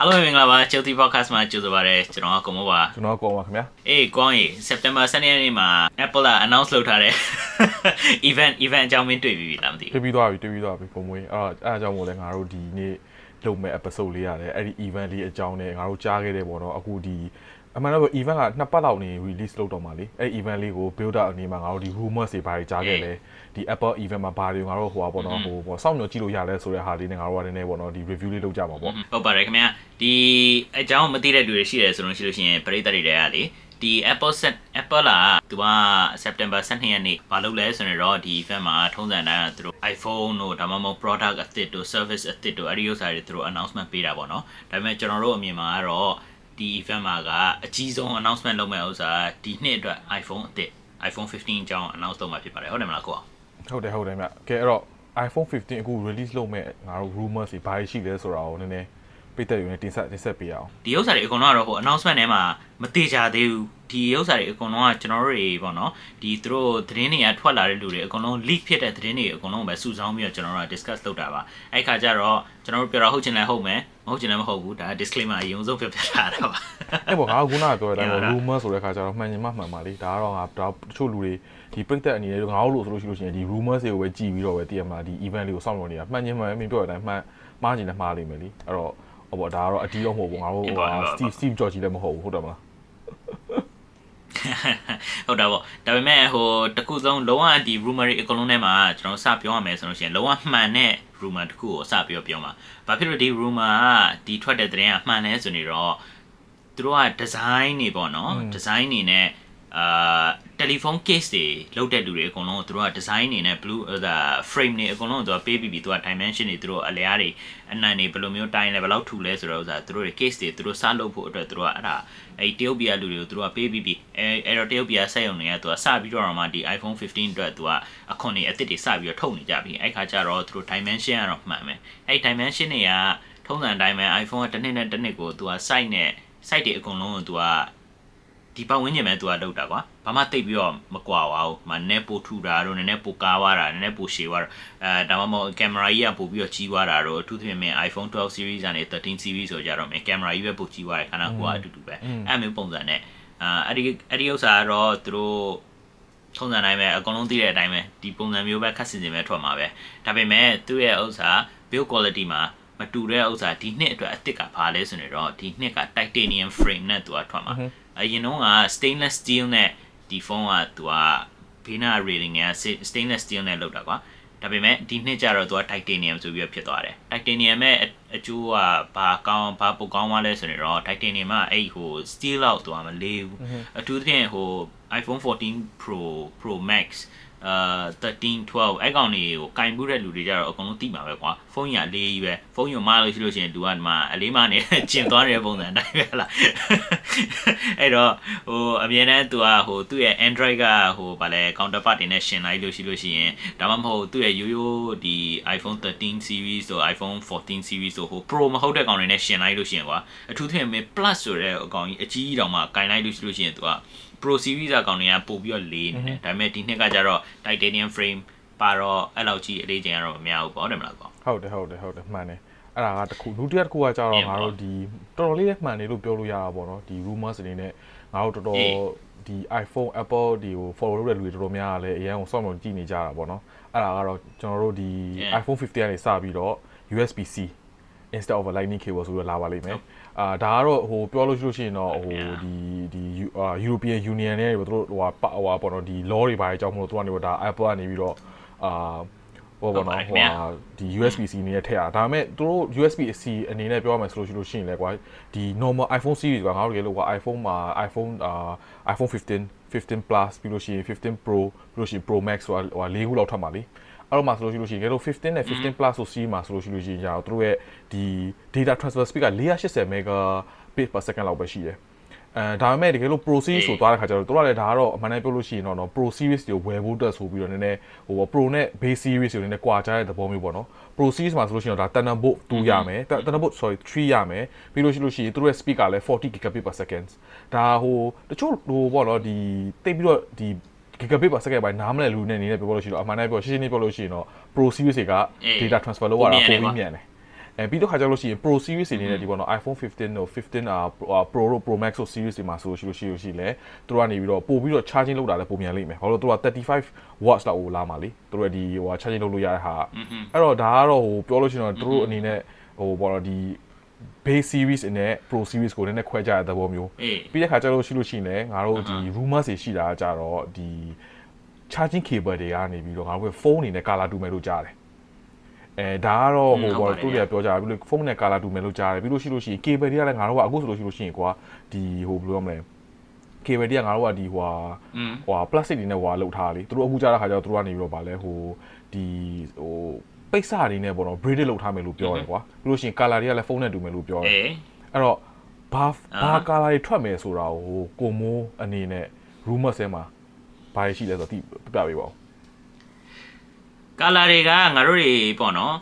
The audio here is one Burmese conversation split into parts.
အားလုံးမင်္ဂလာပါချိုတီ podcast မှာကြိုဆိုပါရစေကျွန်တော်ကကိုမိုးပါကျွန်တော်ကောင်းပါခင်ဗျာအေးကောင်းရေ September 12ရက်နေ့မှာ Apple က announce လုပ်ထားတဲ့ event event အကြောင်းမင်းတွေ့ပြီးပြီလားမသိဘူးတွေ့ပြီးသွားပြီတွေ့ပြီးသွားပြီပုံမွေးအဲ့အဲ့အကြောင်းမို့လဲငါတို့ဒီနေ့လုပ်မဲ့ episode လေးရတယ်အဲ့ဒီ event လေးအကြောင်းနဲ့ငါတို့ကြားခဲ့တဲ့ပေါ့နော်အခုဒီ အမှန်တော့ event ကနှစ်ပတ်လောက်နေ release လုပ်တော့မှာလေအဲ့ event လေးကို build up အနေမှာငါတို့ဒီ rumors တွေဘာတွေကြားခဲ့လဲဒီ Apple event မှာဘာတွေငါတို့ဟိုပါပေါ့နော်ဟိုပေါ့စောင့်မျှော်ကြည့်လို့ရလဲဆိုတဲ့ဟာလေးနဲ့ငါတို့ကနည်းနည်းပေါ့နော်ဒီ review လေးလုပ်ကြမှာပေါ့ဟုတ်ပါတယ်ခင်ဗျာဒီအကြောင်းမသိတဲ့လူတွေရှိတယ်ဆိုလို့ရှိလို့ရှိရင်ပရိသတ်တွေတွေကလေဒီ Apple set Apple လာသူက September 12ရက်နေ့ဘာလုပ်လဲဆိုတော့ဒီ event မှာထုံးစံတိုင်းကသူတို့ iPhone တို့ဒါမှမဟုတ် product အသစ်တို့ service အသစ်တို့အဲ့ဒီဥစ္စာတွေသူတို့ announcement ပေးတာပေါ့နော်ဒါပေမဲ့ကျွန်တော်တို့အမြင်မှာကတော့ ဒီ event မှာကအကြီးဆုံး announcement လုပ်မဲ့ဥစ္စာဒီနှစ်အတွက် iPhone အသစ် iPhone 15အကြောင်း announce လုပ်မှာဖြစ်ပါတယ်ဟုတ်တယ်မလားကိုဟုတ်တယ်ဟုတ်တယ်မြကဲအဲ့တော့ iPhone 15အခု release လုပ်မဲ့ငါတို့ rumors တွေဘာရှိလဲဆိုတာကိုနည်းနည်း ပိတ်သက်ယူနေတင်ဆက်တင်ဆက်ပေးအောင်ဒီဥစ္စာတွေအကုန်လုံးကတော့ဟို announcement ထဲမှာမတေချာသေးဘူးဒီဥစ္စာတွေအကုန်လုံးကကျွန်တော်တို့တွေပေါ့နော်ဒီသူတို့သတင်းတွေကထွက်လာတဲ့လူတွေအကုန်လုံး leak ဖြစ်တဲ့သတင်းတွေအကုန်လုံးပဲစုဆောင်းပြီးတော့ကျွန်တော်တို့က discuss လုပ်တာပါအဲ့ခါကျတော့ကျွန်တော်တို့ပြောတာဟုတ်ချင်လဲဟုတ်မယ်မဟုတ်ချင်လည်းမဟုတ်ဘူးဒါ disclaimer အရင်ဆုံးပြပြထားတာပါအဲ့ပေါ့ငါကခုနကပြောတဲ့အတိုင်းပေါ့ rumor ဆိုတဲ့ခါကျတော့မှန်ချင်မှမှန်ပါလေဒါကတော့ငါတချို့လူတွေဒီပြိသက်အနေနဲ့ငါတို့လို့ဆိုလို့ရှိလို့ရှိရင်ဒီ rumor တွေကိုပဲကြည်ပြီးတော့ပဲတည်ရမှာဒီ event လေးကိုစောင့်လို့နေတာမှန်ချင်မှန်မင်းပြောတဲ့အတိုင်းမှန်မှားချင်လည်းမှားလိမ့်မယ်လीအဲ့တော့ ဟောပေါ့ဒါကတော့အတီးတော့မဟုတ်ဘူးငါတို့ဟို Steve Steve Jobs ကြီးလည်းမဟုတ်ဘူးဟုတ်တယ်မလားဟုတ်တာပေါ့ဒါပေမဲ့ဟိုတခုဆုံးလုံးဝဒီ rumor တွေအကုန်လုံးထဲမှာကျွန်တော်စပြောရမယ်ဆိုလို့ရှိရင်လုံးဝမှန်တဲ့ rumor တခုကိုစပြောပြောမှာဘာဖြစ်လို့ဒီ rumor ကဒီထွက်တဲ့သတင်းကမှန်လဲဆိုနေတော့သူတို့က design တွေပေါ့နော် design တွေနဲ့ အာတယ်လီဖုန်း case တွေလောက်တဲ့လူတွေအကုန်လုံးသူတို့က design နေနဲ့ blue ဟို frame တွေအကုန်လုံးသူကပေးပြီးပြီသူက dimension တွေသူတို့အလျားတွေအနံ့တွေဘယ်လိုမျိုးတိုင်းလဲဘယ်လောက်ထူလဲဆိုတော့ဥစားသူတို့တွေ case တွေသူတို့စလုပ်ဖို့အတွက်သူတို့ကအဲ့ဒါအဲ့တရုတ်ပြည်လူတွေကိုသူတို့ကပေးပြီးပြီအဲအဲ့တော့တရုတ်ပြည်ဆက်ရုံတွေကသူကစပြီးတော့မှဒီ iPhone 15အတွက်သူကအခွန်တွေအသစ်တွေစပြီးတော့ထုတ်နေကြပြီအဲ့ခါကျတော့သူတို့ dimension ကတော့မှန်မယ်အဲ့ dimension တွေကထုံးစံအတိုင်းပဲ iPhone ကတစ်နှစ်နဲ့တစ်နှစ်ကိုသူက site နဲ့ site တွေအကုန်လုံးကိုသူက ဒီပတ်ဝန်းကျင်ပဲသူကလောက်တာကွာဘာမှတိတ်ပြီးတော့မကွာပါဘူးမနည်းပိုထူတာတို့နည်းနည်းပိုကားသွားတာနည်းနည်းပိုရှည်သွားတာအဲဒါမှမဟုတ်ကင်မရာကြီးကပိုပြီးတော့ကြီးသွားတာတို့အထူးသဖြင့်မင်း iPhone 12 series ကနေ13 series ဆိုကြတော့မင်းကင်မရာကြီးပဲပိုကြီးသွားတယ်ခဏကွာအတူတူပဲအဲ့မျိုးပုံစံနဲ့အာအဲ့ဒီအဲ့ဒီဥစ္စာကတော့သူတို့ထုံးစံတိုင်းပဲအကုန်လုံးသိတဲ့အတိုင်းပဲဒီပုံစံမျိုးပဲခက်စင်စင်ပဲထွက်မှာပဲဒါပေမဲ့သူ့ရဲ့ဥစ္စာ build quality မှာမတူတဲ့ဥစ္စာဒီနှစ်အတွက်အစ်စ်ကဘာလဲဆိုနေတော့ဒီနှစ်က titanium frame နဲ့သူကထွက်မှာ အရင်တော့က stainless steel နဲ့ဒီဖုန်းကသူကဘေးနာ rating က stainless steel နဲ့လုပ်တာကွာဒါပေမဲ့ဒီနှစ်ကျတော့သူက titanium ဆိုပြီးတော့ဖြစ်သွားတယ် titanium ရဲ့အကျိုးကဘာကောင်းဘာပိုကောင်းသွားလဲဆိုတော့ titanium ကအဲ့ဟို steel လောက်သူကမလေးဘူးအထူးသဖြင့်ဟို iPhone 14 Pro Pro Max အာ13 12အဲ့ကောင်တွေကိုကင်မှုတဲ့လူတွေကြတော့အကုန်လုံးသိမှာပဲကွာဖုန်းကြီးအလေးကြီးပဲဖုန်းကြီးမလို့ရှိလို့ရှိရင်သူကဒီမှာအလေးမနေကျင်သွားတဲ့ပုံစံတိုင်းပဲလားအဲ့တော့ဟိုအမြဲတမ်းသူကဟိုသူ့ရဲ့ Android ကဟိုဗာလဲ counterpart တွေနဲ့ရှင်လိုက်လို့ရှိလို့ရှိရင်ဒါမှမဟုတ်သူ့ရဲ့ရိုးရိုးဒီ iPhone 13 series ဆို iPhone 14 series ဆိုဟို Pro မဟုတ်တဲ့ကောင်တွေနဲ့ရှင်လိုက်လို့ရှိရင်ကွာအထူးသဖြင့် Plus ဆိုတဲ့အကောင်ကြီးအကြီးကြီးတောင်မှကင်လိုက်လို့ရှိလို့ရှိရင်သူက Pro series အကောင်တွေကပို့ပြီးတော့လေးနေတယ်ဒါပေမဲ့ဒီနှစ်ကကျတော့ titanium frame ပါတော့အဲ့လောက်ကြီးအလေးချိန်ကတော့မများဘူးပေါ့တယ်မလားကောဟုတ်တယ်ဟုတ်တယ်ဟုတ်တယ်မှန်တယ်အဲ့ဒါကတခုဒုတိယတစ်ခုကကြတော့ငါတို့ဒီတော်တော်လေးမှန်တယ်လို့ပြောလို့ရတာပေါ့နော်ဒီ rumors တွေနဲ့ငါတို့တော်တော်ဒီ iPhone Apple ဒီကို follow လုပ်တဲ့လူတွေတော်တော်များများလည်းအရင်ကစောင့်လို့ကြည့်နေကြတာပေါ့နော်အဲ့ဒါကတော့ကျွန်တော်တို့ဒီ iPhone 15ကနေစပြီးတော့ USB-C instead of a lightning cable ဆိုတော့လာပါလိမ့်မယ် အာဒါကတော့ဟိုပြောလို့ရှိလို့ရှိရင်တော့ဟိုဒီဒီ European Union နဲ့တို့ဟိုဟိုပေါ့နော်ဒီ law တွေဘာတွေအကြောင်းမလို့သူကနေတော့ဒါ Apple ကနေပြီးတော့အာဟိုပေါ့နော်ဟိုဒီ USB-C အနေနဲ့ထည့်ရတာဒါပေမဲ့သူတို့ USB-C အနေနဲ့ပြောရမယ်ဆိုလို့ရှိလို့ရှိရင်လည်းကွာဒီ normal iPhone series ကငါတို့တကယ်လို့ကွာ iPhone မှာ iPhone အာ iPhone 15 15 plus ပြီးလို့ရှိရင်15 Pro ပြီးလို့ရှိရင် Pro Max ဆိုတာဟို၄ခုလောက်ထွက်မှာလीအဲ့ တော့မှဆိုလို့ရှိလို့ရှိရင်ကဲလို့15နဲ့15 plus ဆိုစီးမှာဆိုလို့ရှိလို့ရှိရင်じゃတို့ရဲ့ဒီ data transfer speed က480 megabit per second လောက်ပဲရှိတယ်အဲဒါပေမဲ့တကယ်လို့ Pro series ဆိုသွားတဲ့ခါကျတော့တို့ကလည်းဒါကတော့အမှန်တမ်းပြောလို့ရှိရင်တော့ Pro series ကိုဝယ်ဖို့အတွက်ဆိုပြီးတော့နည်းနည်းဟို Pro နဲ့ base series ကိုနည်းနည်းကွာခြားတဲ့သဘောမျိုးပေါ့နော် Pro series မှာဆိုလို့ရှိရင်တော့ဒါ Thunderbolt 2ရမယ် Thunderbolt sorry 3ရမယ်ပြီးလို့ရှိလို့ရှိရင်တို့ရဲ့ speed ကလည်း40 gigabit per second ဒါဟိုတချို့ဟိုပေါ့နော်ဒီတိတ်ပြီးတော့ဒီ gigabit per second ပိုင်းနားမလည်လူနဲ့နေနဲ့ပြောလို့ရှိတော့အမှန်တမ်းပြောရှင်းရှင်းလေးပြောလို့ရှိရင်တော့ Pro series တွေက data transfer လုပ်ရတာပိုပြီးမြန်တယ်အဲပြီးတော့ခါကြလို့ရှိရင် Pro series တွေနေတဲ့ဒီပေါ့နော် iPhone 15တို့15အာ Pro တို့ Pro Max တို့ series တွေမှာဆိုလို့ရှိလို့ရှိလဲသူတို့ကနေပြီးတော့ပို့ပြီးတော့ charging လုပ်တာလည်းပုံမြန်လိမ့်မယ်ဘာလို့သူက35 watts လောက်ကိုလာမှာလေသူတို့ဒီဟို charging လုပ်လို့ရတဲ့ဟာအဲ့တော့ဒါကတော့ဟိုပြောလို့ရှိရင်တော့သူတို့အနေနဲ့ဟိုပေါ့နော်ဒီ base series နဲ့ pro series ကိုလည်းနည်းခွဲကြတဲ့သဘောမျိုးပြီးတဲ့ခါကျလို့ရှိလို့ရှိရင်လည်းငါတို့ဒီ rumors တွေရှိတာကြတော့ဒီ charging cable တွေကနေပြီးတော့ငါတို့ဖုန်းအနေနဲ့ color တူမယ်လို့ကြားတယ်အဲဒါကတော့ဟိုပေါ့သူတွေကပြောကြတာပြီးလို့ဖုန်းနဲ့ color တူမယ်လို့ကြားတယ်ပြီးလို့ရှိလို့ရှိရင် cable တွေကလည်းငါတို့ကအခုဆိုလို့ရှိလို့ရှိရင်ကွာဒီဟိုဘယ်လိုရမလဲ cable တွေကငါတို့ကဒီဟိုဟို plastic တွေနဲ့ဟိုလောက်ထားလေသူတို့အခုကြားတဲ့ခါကျတော့သူတို့ကနေပြီးတော့ဗာလဲဟိုဒီဟို ပိတ်စတွေနဲ့ပေါ့နော် braided လုပ်ထားမယ်လို့ပြောတယ်ကွာပြီးလို့ရှိရင် color တွေကလည်းဖုန်းနဲ့တူမယ်လို့ပြောတယ်အဲ့တော့ဘာဘာ color တွေထွက်မယ်ဆိုတာကိုကိုမိုးအနေနဲ့ rumor ဆဲမှာဘာရှိလဲဆိုတော့ပြပြပေးပါဦး color တွေကငါတို့တွေပေါ့နော်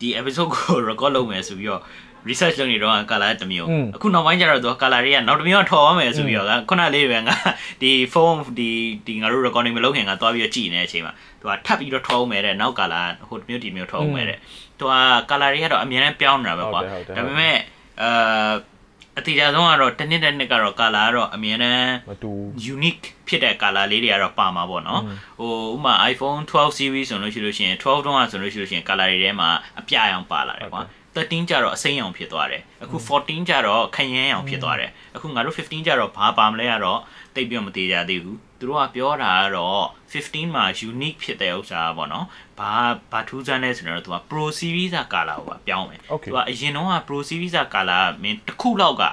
ဒီ episode ကို record လုပ်မယ်ဆိုပြီးတော့ research လုပ်နေတော့ color တစ်မျိုးအခုနောက်ပိုင်းကျတော့သူ color တွေကနောက်တစ်မျိုးထော်ရမယ်ဆိုပြီးတော့ခုနလေးပဲငါဒီ phone ဒီဒီငါတို့ recording မလုပ်ခင်ကသွားပြီးတော့ကြည်နေတဲ့အချိန်မှာသူကထပ်ပြီးတော့ထော်အောင်မယ်တဲ့နောက် color ဟိုမျိုးဒီမျိုးထော်အောင်မယ်တဲ့သူက color တွေကတော့အများနဲ့ပြောင်းနေတာပဲကွာဒါပေမဲ့အာအတိအကျဆုံးကတော့တစ်နှစ်တစ်နှစ်ကတော့ color ကတော့အမြဲတမ်းမတူ unique ဖြစ်တဲ့ color လေးတွေကတော့ပါမှာပေါ့နော်ဟိုဥမာ iPhone 12 series ဆိုလို့ရှိလို့ရှိရင်12တုန်းကဆိုလို့ရှိလို့ရှိရင် color တွေထဲမှာအပြရောင်ပါလာတယ်ကွာ 13ကြတော့အစိမ်းရောင်ဖြစ်သွားတယ်အခု14ကြတော့ခရမ်းရောင်ဖြစ်သွားတယ်အခုငါတို့15ကြတော့ဘာပါမလဲကတော့တိတ်ပြမသေးကြသေးဘူးသူတို့ကပြောတာကတော့15မှာ unique ဖြစ်တဲ့ဥစ္စာပေါ့နော်ဘာဘာထူးဆန်းလဲဆိုတော့သူက Pro Series ကကာလာကိုပြောင်းမယ်သူကအရင်တော့က Pro Series ကကာလာမင်းတစ်ခုလောက်က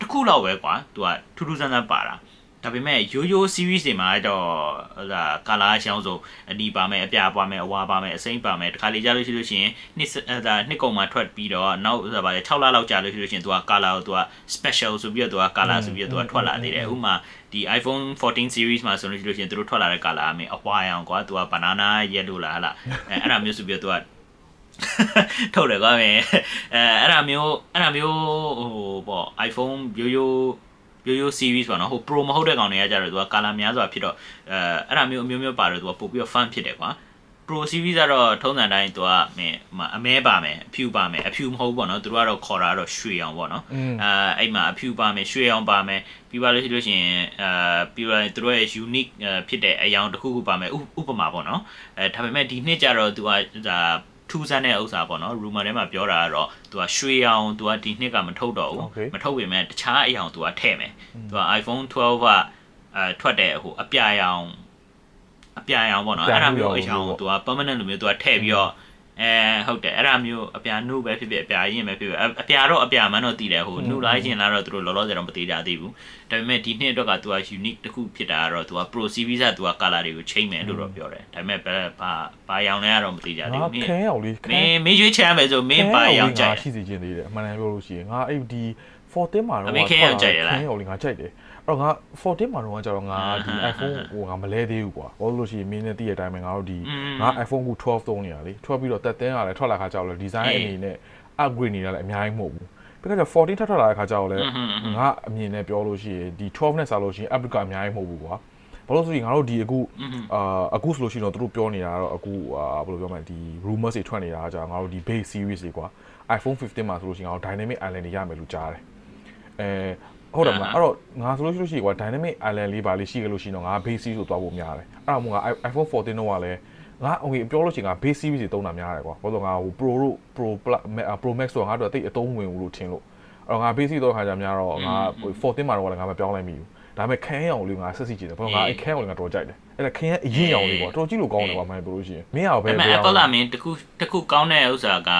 တစ်ခုလောက်ပဲကွာသူကထူးထူးဆန်းဆန်းပါတာ ဒါပေမဲ့ရိုးရိုး series တွေမှာတော့ဟိုဒါကာလာရှောင်းဆိုအနီပါမယ်အပြာပါမယ်အဝါပါမယ်အစိမ့်ပါမယ်တခါလေကြာလို့ရှိလို့ရှိရင်နှစ်ဒါနှစ်ကုန်မှာထွက်ပြီးတော့နောက်ဟိုဗါလေ6လလောက်ကြာလို့ရှိလို့ရှိရင်သူကကာလာကိုသူက special ဆိုပြီးတော့သူကကာလာဆိုပြီးတော့သူကထွက်လာသေးတယ်ဥပမာဒီ iPhone 14 series မှာဆိုလို့ရှိလို့ရှိရင်သူတို့ထွက်လာတဲ့ကာလာအမင်းအဝါရောင်ကွာသူက banana yellow လားဟလားအဲအဲ့ဒါမျိုးဆိုပြီးတော့သူကထုတ်တယ်ကွာမင်းအဲအဲ့ဒါမျိုးအဲ့ဒါမျိုးဟိုပေါ့ iPhone ရိုးရိုး ရိုးရိုး series ပေါ့နော်ဟို pro မဟုတ်တဲ့ကောင်တွေကကြတော့သူက color များစွာဖြစ်တော့အဲအဲ့ဒါမျိုးအမျိုးမျိုးပါတယ်သူကပို့ပြီးတော့ fun ဖြစ်တယ်ကွာ pro series ကတော့ထုံးစံတိုင်းသူကမင်းအမဲပါမယ်အဖြူပါမယ်အဖြူမဟုတ်ပေါ့နော်သူတို့ကတော့ခေါ်တာတော့ရွှေအောင်ပေါ့နော်အဲအဲ့မှာအဖြူပါမယ်ရွှေအောင်ပါမယ်ပြီးပါလို့ရှိလို့ရှိရင်အဲပြီးပါသူတို့ရဲ့ unique ဖြစ်တဲ့အယောင်တစ်ခုခုပါမယ်ဥပမာပေါ့နော်အဲဒါပေမဲ့ဒီနှစ်ကျတော့သူကဒါ ထူးဆန်းတဲ့ဥစ္စာပေါ့နော် rumor ထဲမှာပြောတာကတော့သူကရွှေအောင်သူကဒီနှစ်ကမထုတ်တော့ဘူးမထုတ်ပေမဲ့တခြားအယောင်သူကထည့်မယ်သူက iPhone 12ကအဲထွက်တဲ့ဟိုအပြာရောင်အပြာရောင်ပေါ့နော်အဲ့ဒါမျိုးအယောင်သူက permanent လိုမျိုးသူကထည့်ပြီးတော့ အဲဟုတ်တယ်အဲ့ဒါမျိုးအပြာနှုတ်ပဲဖြစ်ဖြစ်အပြာရင်ပဲဖြစ်ဖြစ်အပြာတော့အပြာမှန်းတော့တည်တယ်ဟိုနှုတ်လိုက်ရင်လာတော့သူတို့လောလောဆယ်တော့မသေးကြသေးဘူးဒါပေမဲ့ဒီနှစ်အတွက်ကသူက unique တစ်ခုဖြစ်တာကတော့သူက pro series ကသူက color တွေကိုချိန်မယ်လို့တော့ပြောတယ်ဒါပေမဲ့ဘာဘာရောင်လဲကတော့မသေးကြသေးဘူးမင်းခင်းရောင်လေးမင်းမင်းရွေးချယ်မယ်ဆိုမင်းဘာရောင်ကြိုက်ရှိစီခြင်းသေးတယ်အမှန်တမ်းပြောလို့ရှိရင်ငါအဲ့ဒီ 14မှာတော့မင်းခင်းရောင်ကြိုက်တယ်လားခင်းရောင်လေးငါကြိုက်တယ်အဲ့တော့ငါ14မှာတော့ကျတော့ငါဒီ iPhone ဟိုငါမလဲသေးဘူးကွာဘာလို့လို့ရှိရင်မင်းနဲ့တည့်ရတဲ့အတိုင်းပဲငါတို့ဒီငါ iPhone ကို12သုံးနေရလေ12ပြီးတော့တက်တင်းကလည်းထွက်လာခါကျတော့လေ design အနေနဲ့ upgrade နေတာလည်းအများကြီးမဟုတ်ဘူးပြီးတော့14ထပ်ထွက်လာတဲ့ခါကျတော့လေငါအမြင်နဲ့ပြောလို့ရှိရင်ဒီ12နဲ့စားလို့ရှိရင် upgrade ကအများကြီးမဟုတ်ဘူးကွာဘာလို့ဆိုရင်ငါတို့ဒီအခုအာအခုဆိုလို့ရှိရင်တော့သူတို့ပြောနေတာတော့အခုအာဘယ်လိုပြောမလဲဒီ rumors တွေထွက်နေတာကြာငါတို့ဒီ base series တွေကွာ iPhone 15မှာဆိုလို့ရှိရင်ငါတို့ dynamic island တွေရမယ်လို့ကြားတယ် အဲဟုတ်တယ်မလားအဲ့တော့ငါဆိုလို့ရှိလို့ရှိကွာ dynamic island လေးပါလေးရှိကြလို့ရှိရင်တော့ငါ base series ကိုတွားဖို့များတယ်အဲ့ဒါမှငါ iPhone 14တော့ကလည်းငါ okay ပြောလို့ရှိရင်ငါ base series တွေတုံးတာများတယ်ကွာဘာလို့ငါဟို pro တို့ pro pro max ဆိုတော့ငါတို့အသိအတုံးဝင်ဘူးလို့ထင်လို့အဲ့တော့ငါ base series တော့ခါကြများတော့ငါ14မှာတော့လည်းငါမပြောင်းလိုက်မိဘူးဒါပေမဲ့ခန်းရောင်လေးငါဆက်စီကြည့်တယ်ဘာလို့ငါအဲ့ခန်းရောင်လေးငါတော်ကြိုက်တယ်အဲ့ဒါခန်းရဲ့အရင်ရောင်လေးပေါ့တော်ကြည့်လို့ကောင်းတယ်ကွာမှန်ပြောလို့ရှိရင်မင်းရောပဲဘယ် Apple လာမင်းတခုတခုကောင်းတဲ့ဥစ္စာက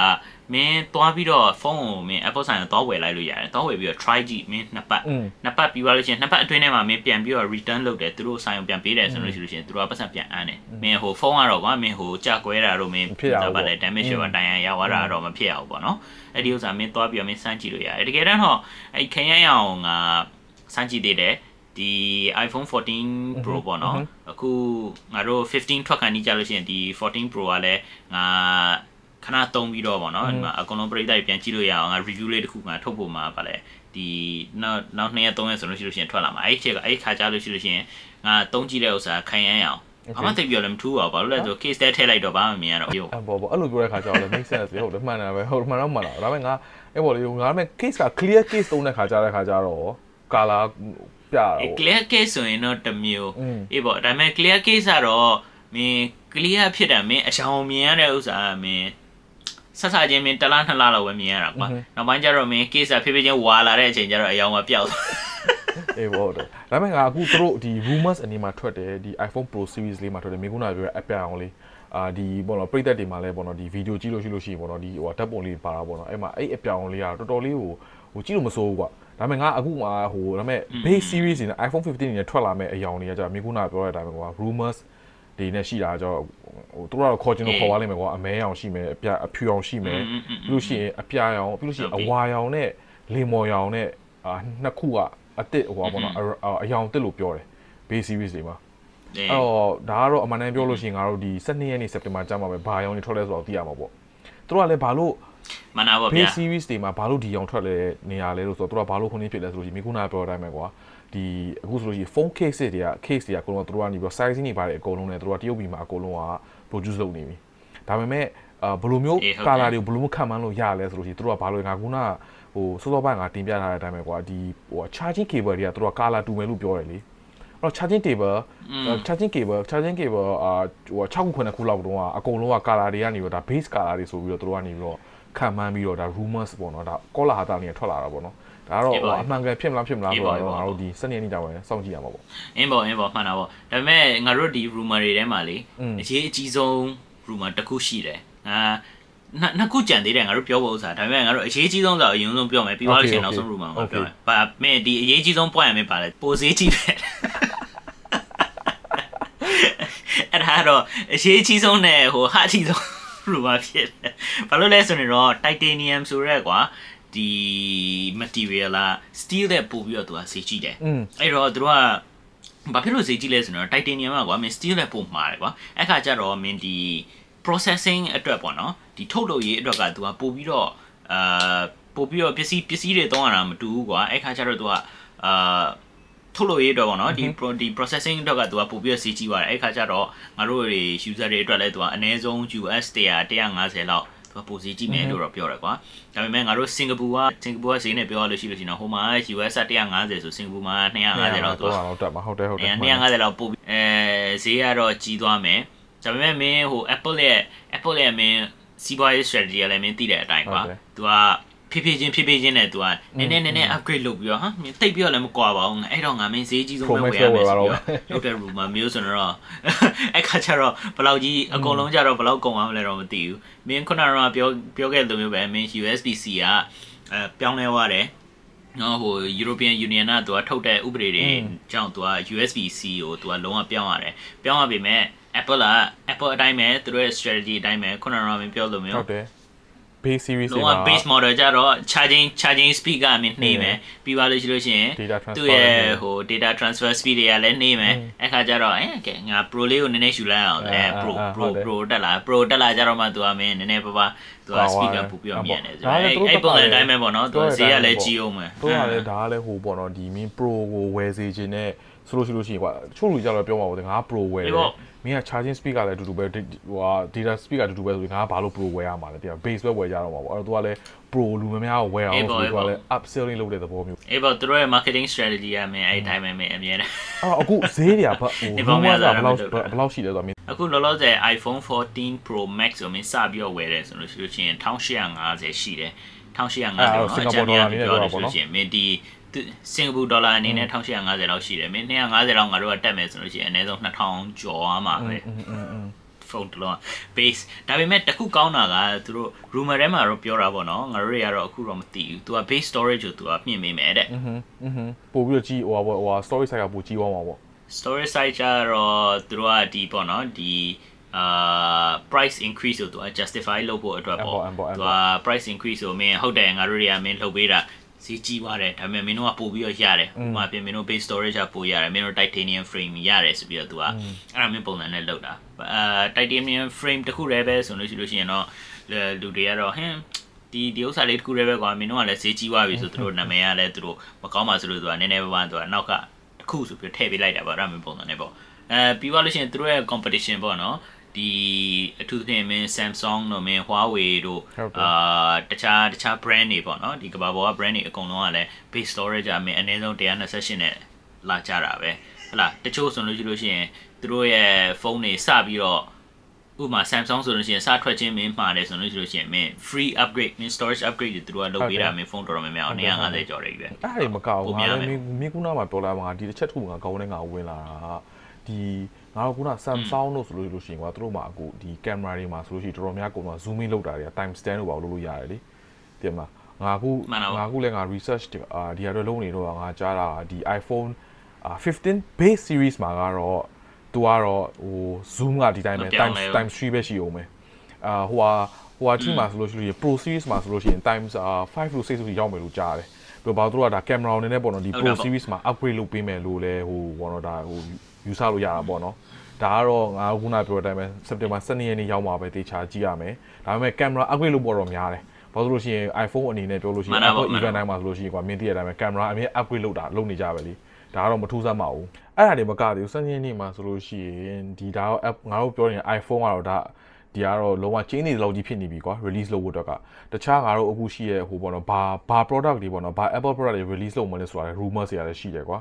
မင်းသွားပြီးတော့ဖုန်းကိုမင်း Apple ဆိုင်ကိုသွားဝယ်လိုက်လို့ရတယ်သွားဝယ်ပြီးတော့ try ကြည့်မင်းနှစ်ပတ်နှစ်ပတ်ပြီးသွားလို့ရှိရင်နှစ်ပတ်အတွင်းထဲမှာမင်းပြန်ပြီးတော့ return လုပ်တယ်သူတို့ဆိုင်ကိုပြန်ပေးတယ်ဆိုလို့ရှိလို့ရှိရင်သူတို့ကပတ်စံပြန်အမ်းတယ်မင်းဟိုဖုန်းကတော့ကွာမင်းဟိုကြာကွဲတာတို့မင်းဒါပါလေ damage ရောတိုင်ရရောက်သွားတာတော့မဖြစ်အောင်ပေါ့နော်အဲ့ဒီဥစ္စာမင်းသွားပြီးတော့မင်းစမ်းကြည့်လို့ရတယ်တကယ်တမ်းတော့အဲ့ခရမ်းရအောင်ကစမ်းကြည့်သေးတယ်ဒီ iPhone 14 Pro ပေါ့နော်အခုငါတို့15ထွက်ခံနေကြလို့ရှိရင်ဒီ14 Pro ကလည်းငါ ခဏတုံးပြီးတော့ပေါ့နော်ဒီမှာအကုန်လုံးပရိသတ်ပြန်ကြည့်လို့ရအောင်ငါ review လေးတစ်ခုမှထုတ်ဖို့မှာပါလေဒီနောက်နောက်2ရက်3ရက်ဆိုလို့ရှိလို့ရှိရင်ထွက်လာမှာအဲ့ဒီချက်ကအဲ့ခါကြလို့ရှိလို့ရှိရင်ငါတုံးကြည့်တဲ့ဥစ္စာခိုင်ရန်အောင်ဘာမှသိပြောလည်းမထူးပါဘူးဘာလို့လဲဆို case တဲထည့်လိုက်တော့ဘာမှမမြင်ရတော့ဘူးအဲ့ပေါ်ပေါ်အဲ့လိုပြောတဲ့ခါကျတော့လည်း make sense လေဟုတ်တယ်မှန်တယ်ပဲဟုတ်မှန်တော့မှန်တာဒါပေမဲ့ငါအဲ့ပေါ်လေငါဒါပေမဲ့ case က clear case တုံးတဲ့ခါကျတဲ့ခါကျတော့ color ပြတာပေါ့ clear case ဆိုရင်တော့တစ်မျိုးအေးပေါ့ဒါပေမဲ့ clear case ကတော့မင်း clear ဖြစ်တာမင်းအချောင်မြင်ရတဲ့ဥစ္စာမင်း ဆက်စားချင်းမင်းတလားနှစ်လားလောက်ပဲမြင်ရတာကွာနောက်ပိုင်းကျတော့မင်း case ကဖြည်းဖြည်းချင်းဝါလာတဲ့အချိန်ကျတော့အယောင်ကပျောက်သွားအေးပေါ့တယ်ဒါပေမဲ့ငါအခုသူတို့ဒီ rumors အနေမှာထွက်တယ်ဒီ iPhone Pro series လေးမှာထွက်တယ်မိခုနကပြောတဲ့ app ပြအောင်လေးအာဒီပေါ့နော်ပရိသတ်တွေမှာလည်းပေါ့နော်ဒီဗီဒီယိုကြည့်လို့ရှိလို့ရှိရင်ပေါ့နော်ဒီဟိုဓာတ်ပုံလေးပါတာပေါ့နော်အဲ့မှာအဲ့ app ပြအောင်လေးကတော်တော်လေးဟိုဟိုကြည့်လို့မစိုးဘူးကွာဒါပေမဲ့ငါအခုမှဟိုဒါပေမဲ့ base series နဲ့ iPhone 15နဲ့ထွက်လာမဲ့အယောင်တွေကကြာမိခုနကပြောတဲ့အတိုင်းပဲကွာ rumors ဒီနဲ့ရှိတာကြောဟိုသူတို့ကတော့ခေါ်ချင်လို့ခေါ်ပါလိမ့်မယ်ကွာအမဲအောင်ရှိမယ်အပြအဖြူအောင်ရှိမယ်ပြီးလို့ရှိရင်အပြာရောင်ပြီးလို့ရှိရင်အဝါရောင်နဲ့လေမော်ရောင်နဲ့အာနှစ်ခုကအစ်စ်ဟိုပါပေါ့နော်အယောင်တစ်လို့ပြောတယ် base series တွေမှာအဲ့တော့ဒါကတော့အမှန်တမ်းပြောလို့ရှိရင်ငါတို့ဒီ12ရက်နေ့စက်တင်ဘာကျမှပဲဘာရောင်တွေထွက်လဲဆိုတော့သိရမှာပေါ့သူတို့ကလည်းဘာလို့မနာပါဗျာ base series တွေမှာဘာလို့ဒီအောင်ထွက်လဲနေရလဲလို့ဆိုတော့သူတို့ကဘာလို့ခုနေဖြစ်လဲဆိုလို့ရှိရင်မိခုနာပြောတိုင်းပဲကွာ ဒီအခုဆိုလို့ရှိရင် phone case တွေက case တွေကအကုန်လုံးသူတို့ကနေပြီး size တွေပါတယ်အကုန်လုံးနဲ့သူတို့ကတရုတ်ပြည်မှာအကုန်လုံးက produce လုပ်နေပြီဒါပေမဲ့အာဘယ်လိုမျိုး color တွေကိုဘယ်လိုမျိုးခံမှန်းလို့ရလဲဆိုလို့ရှိရင်သူတို့ကဘာလို့ငါခုနဟိုစောစောပိုင်းငါတင်ပြထားတဲ့အတိုင်းပဲကွာဒီဟို charging cable တွေကသူတို့က color တူမယ်လို့ပြောတယ်လေအဲ့တော့ charging cable charging cable charging cable အာဟို6ခု9ခုလောက်တုန်းကအကုန်လုံးက color တွေကနေပြီးတော့ဒါ base color တွေဆိုပြီးတော့သူတို့ကနေပြီးတော့ ခံမှန်းပြီးတော့ဒါ rumors ပေါ့နော်ဒါ color ဟာတာနေထွက်လာတာပေါ့နော်ဒါကတော့အမှန်ကန်ဖြစ်မလားဖြစ်မလားဆိုတော့ငါတို့ဒီစနေနေ့တောင်ပဲစောင့်ကြည့်ရမှာပေါ့အင်းပေါ့အင်းပေါ့မှန်တာပေါ့ဒါပေမဲ့ငါတို့ဒီ rumor တွေထဲမှာလေအရေးအကြီးဆုံး rumor တစ်ခုရှိတယ်အာနှစ်ခုကြံသေးတယ်ငါတို့ပြောဖို့ဥစားဒါပေမဲ့ငါတို့အရေးကြီးဆုံးဆိုအရင်ဆုံးပြောမယ်ပြီးသွားလို့ရှိရင်နောက်ဆုံး rumor ကိုပြောမယ်ဘာမင်းဒီအရေးကြီးဆုံး point ရမယ်ပါလေပိုစေးကြီးပဲအဲ့ဒါတော့အရေးကြီးဆုံးနဲ့ဟိုဟာအကြီးဆုံး rumor ဖြစ်တယ်ဘာလို့လဲဆိုရင်တော့ titanium ဆိုရဲကွာဒီ material လား steel တဲ့ပို့ပြီးတော့သူကဈေးကြီးတယ်အဲ့တော့သူကဘာဖြစ်လို့ဈေးကြီးလဲဆိုတော့ titanium ကကွာမင်း steel နဲ့ပို့မှာတယ်ကွာအဲ့ခါကျတော့မင်းဒီ processing အတွက်ပေါ့နော်ဒီထုတ်လုပ်ရေးအတွက်ကသူကပို့ပြီးတော့အာပို့ပြီးတော့ပစ္စည်းပစ္စည်းတွေတောင်းရတာမတူဘူးကွာအဲ့ခါကျတော့သူကအာ ထုတ်လို့ရတော့ဗောနော်ဒီဒီ processing အတွက်ကသူကပို့ပြီးတော့စီးကြီးပါတယ်အဲ့ခါကျတော့ငါတို့တွေ user တွေအတွက်လည်းသူကအနည်းဆုံး US 100 150လောက်သူကပိုစီကြည့်မယ်လို့တော့ပြောတယ်ကွာဒါပေမဲ့ငါတို့စင်ကာပူကစင်ကာပူကဈေးနဲ့ပြောရလို့ရှိလို့ရှိရင်ဟိုမှာ US 150ဆိုစင်ကာပူမှာ250လောက်သူကဟုတ်တယ်ဟုတ်တယ်ဟုတ်တယ်250လောက်ပို့အဲဈေးကတော့ကြီးသွားမယ်ဒါပေမဲ့မင်းဟို Apple ရဲ့ Apple ရဲ့မင်းစီးပွားရေး strategy ကလည်းမင်းသိတဲ့အတိုင်းကွာသူက ဖြည်းဖြည်းချင်းဖြည်းဖြည်းချင်းနဲ့ तू ကနည်းနည်းနည်းနည်း upgrade လုပ်ပြီးတော့ဟာတိတ်ပြီးတော့လည်းမကွာပါဘူးအဲ့တော့ငါမင်းဈေးကြီးဆုံးပဲဝယ်ရမယ်ဆိုတော့လုပ်တဲ့ rumor မျိုးဆိုတော့အဲ့ခါကျတော့ဘယ်လောက်ကြီးအကုန်လုံးကျတော့ဘယ်လောက်ကုန်အောင်လဲတော့မသိဘူးမင်းခုနကပြောပြောခဲ့တဲ့လိုမျိုးပဲမင်း USB-C ကအဲပြောင်းလဲသွားတယ်နော်ဟို European Union ကသူကထုတ်တဲ့ဥပဒေတွေကြောင့်သူက USB-C ကိုသူကလုံးဝပြောင်းရတယ်ပြောင်းရပြီမဲ့ Apple က Apple အတိုင်းပဲသူတို့ရဲ့ strategy အတိုင်းပဲခုနကမင်းပြောလို့မျိုးဟုတ်တယ် base series တွေမှာ base model ကြတော့ charging charging speed ကမြင့်နေမယ်ပြီးပါလို့ရှိလို့ရှိရင်သူ့ရဲ့ဟို data transfer speed တွေကလည်းနေမယ်အဲ့ခါကျတော့အဲကဲငါ pro လေးကိုနည်းနည်းယူလိုက်အောင်အဲ pro pro pro တက်လာ pro တက်လာကြတော့မှသူကမင်းနည်းနည်းပါးပါသူက speed ကပူပြီးတော့မြင့်နေဆိုတော့အဲ့အဲ့ပုံစံအတိုင်းပဲပေါ့နော်သူဈေးကလည်းကြီးအောင်မယ်သူကလည်းဒါကလည်းဟိုပေါ့နော်ဒီ min pro ကိုဝယ်စေခြင်းနဲ့ဆိုလို့ရှိလို့ရှိရင်ကွာချို့လူကြတော့ပြောမှာပေါ့ငါ pro ဝယ်တယ် မင်းက charging speed ကလည်းအတူတူပဲဟိုဟာ data speed ကအတူတူပဲဆိုရင်ငါကဘာလို့ pro ဝယ်ရမှာလဲတရား base ပဲဝယ်ကြတော့မှာပေါ့အဲ့တော့ तू ကလည်း pro လူများများကိုဝယ်အောင်ဆိုတော့ तू ကလည်း upselling လုပ်တဲ့သဘောမျိုးအေးပေါ့သူတို့ရဲ့ marketing strategy ကမင်းအဲ့တိုင်းပဲမင်းအမြဲတမ်းအဲ့အခုဈေးတွေကဘာဟိုဘယ်လောက်ဘယ်လောက်ရှိလဲဆိုတော့မင်းအခုလောလောဆယ် iPhone 14 Pro Max ဆိုမင်းစပြီးတော့ဝယ်တယ်ဆိုလို့ရှိလို့ရှိရင်1850ရှိတယ်1850တော့အကြမ်းများပြောလို့ရှိရင်မင်းဒီ စင်ကာပူဒေါ်လာအနေနဲ့1850လောက်ရှိတယ်မင်း250လောက်ငါတို့ကတက်မယ်ဆိုလို့ရှိရင်အနည်းဆုံး2000ကျော်မှာပဲဖုန်းတလုံး base ဒါပေမဲ့တခုကောင်းတာကသူတို့ rumor ထဲမှာတော့ပြောတာပေါ့နော်ငါတို့တွေကတော့အခုတော့မသိဘူး तू က base storage ကို तू ကမြင့်မိမယ်တဲ့อือဟึပို့ပြီးတော့ကြီးဟိုပါဟို storage site ကပို့ကြီးသွားမှာပေါ့ storage site ကျတော့သူတို့ကဒီပေါ့နော်ဒီအာ price increase ကိုသူက justify လုပ်ဖို့အတွက်ပေါ့သူက price increase ကိုမင်းဟုတ်တယ်ငါတို့တွေကမင်းလှုပ်ပေးတာ ဈေးကြီးသွားတယ်ဒါပေမဲ့မင်းတို့ကပို့ပြီးတော့ရတယ်ဥပမာပြင်မင်းတို့ base storage ကပို့ရတယ်မင်းတို့ titanium frame ရတယ်ဆိုပြီးတော့သူကအဲ့ဒါမျိုးပုံစံနဲ့လုပ်တာအာ titanium frame တခုတည်းပဲဆိုလို့ရှိလို့ရှိရင်တော့လူတွေကတော့ဟင်းဒီဒီဥစ္စာလေးတခုတည်းပဲကွာမင်းတို့ကလည်းဈေးကြီးသွားပြီဆိုသူတို့နာမည်ကလည်းသူတို့မကောင်းပါဆိုလို့သူကနည်းနည်းပါးပါးသူကနောက်ကတခုဆိုပြီးထည့်ပေးလိုက်တာပေါ့အဲ့ဒါမျိုးပုံစံနဲ့ပေါ့အဲပြီးသွားလို့ရှိရင်သူတို့ရဲ့ competition ပေါ့နော် ဒီအထူးသဖြင့်မင်း Samsung တို့မင်း Huawei တို့အာတခြားတခြား brand တွေပေါ့နော်ဒီကမ္ဘာပေါ်က brand တွေအကုန်လုံးကလည်း base storage အမင်းအနည်းဆုံး128နဲ့လာကြတာပဲဟလာတချို့ဆိုလို့ရှိလို့ရှိရင်သူတို့ရဲ့ဖုန်းတွေစပြီးတော့ဥပမာ Samsung ဆိုလို့ရှိရင်စထွက်ချင်းမင်းမှာတယ်ဆိုလို့ရှိလို့ရှိရင်မင်း free upgrade မင်း storage upgrade တွေသူတို့ကလုပ်ပေးတာမင်းဖုန်းတော်တော်များများ150ကျော်တယ်ပဲအဲ့ဒါမကောက်ဘူးငါလည်းမင်းကုနာမှာပြောလာမှာဒီတစ်ချက်ထုငါကောင်းနေငါဝင်လာတာဒီ ငါတို့ခုန Samsung တို့ဆိုလို့လို့ရှိရင်ကွာသူတို့မှာအခုဒီ camera တွေမှာဆိုလို့ရှိရင်တော်တော်များကုန်တော့ zoom in လုပ်တာတွေက time stand လို့ပါလို့လို့ရတယ်လေတင်မလားငါခုငါခုလည်းငါ research အာဒီကတော့လုံးနေတော့ငါကြားတာဒီ iPhone 15 base series မှာကတော့သူကတော့ဟို zoom ကဒီတိုင်းပဲ time time 3ပဲရှိအောင်ပဲအာဟိုဟာဟိုဟာ team မှာဆိုလို့ရှိရင် pro series မှာဆိုလို့ရှိရင် times 5လို့6ဆိုရောက်မယ်လို့ကြားတယ်ပြီး တော့ဘာလို့တော့ဒါ camera အနေနဲ့ပေါ့နော်ဒီ pro series မှာ upgrade လုပ်ပေးမယ်လို့လဲဟိုဘောနော်ဒါဟိုယူဆလို့ရတာပေါ့နော်ဒါကတော့ငါခုနပြောတဲ့အတိုင်းပဲ September 12ရက်နေ့ရောက်မှာပဲတေချာကြည့်ရမယ်ဒါပေမဲ့ camera upgrade လုပ်ပေါ်တော့များတယ်ဘာလို့လို့ရှိရင် iPhone အနေနဲ့ပြောလို့ရှိရင် Apple event တိုင်းမှာဆိုလို့ရှိရင်ကွာမြင်သိရတဲ့အတိုင်းပဲ camera အမြဲ upgrade လုပ်တာလုပ်နေကြပဲလीဒါကတော့မထူးဆန်းပါဘူးအဲ့ဒါတွေမကသေးဘူးစနေနေ့မှာဆိုလို့ရှိရင်ဒီဒါတော့ app ငါတို့ပြောရင် iPhone ကတော့ဒါ ဒီကတော့လုံးဝကျင်းနေလောက်ကြီးဖြစ်နေပြီကွာ release လုပ်ဖို့အတွက်ကတခြားငါတို့အခုရှိရဲ့ဟိုပေါ့နော်ဘာဘာ product တွေပေါ့နော်ဘာ Apple product တွေ release လုပ်မလဲဆိုတာ rumor တွေလည်းရှိတယ်ကွာ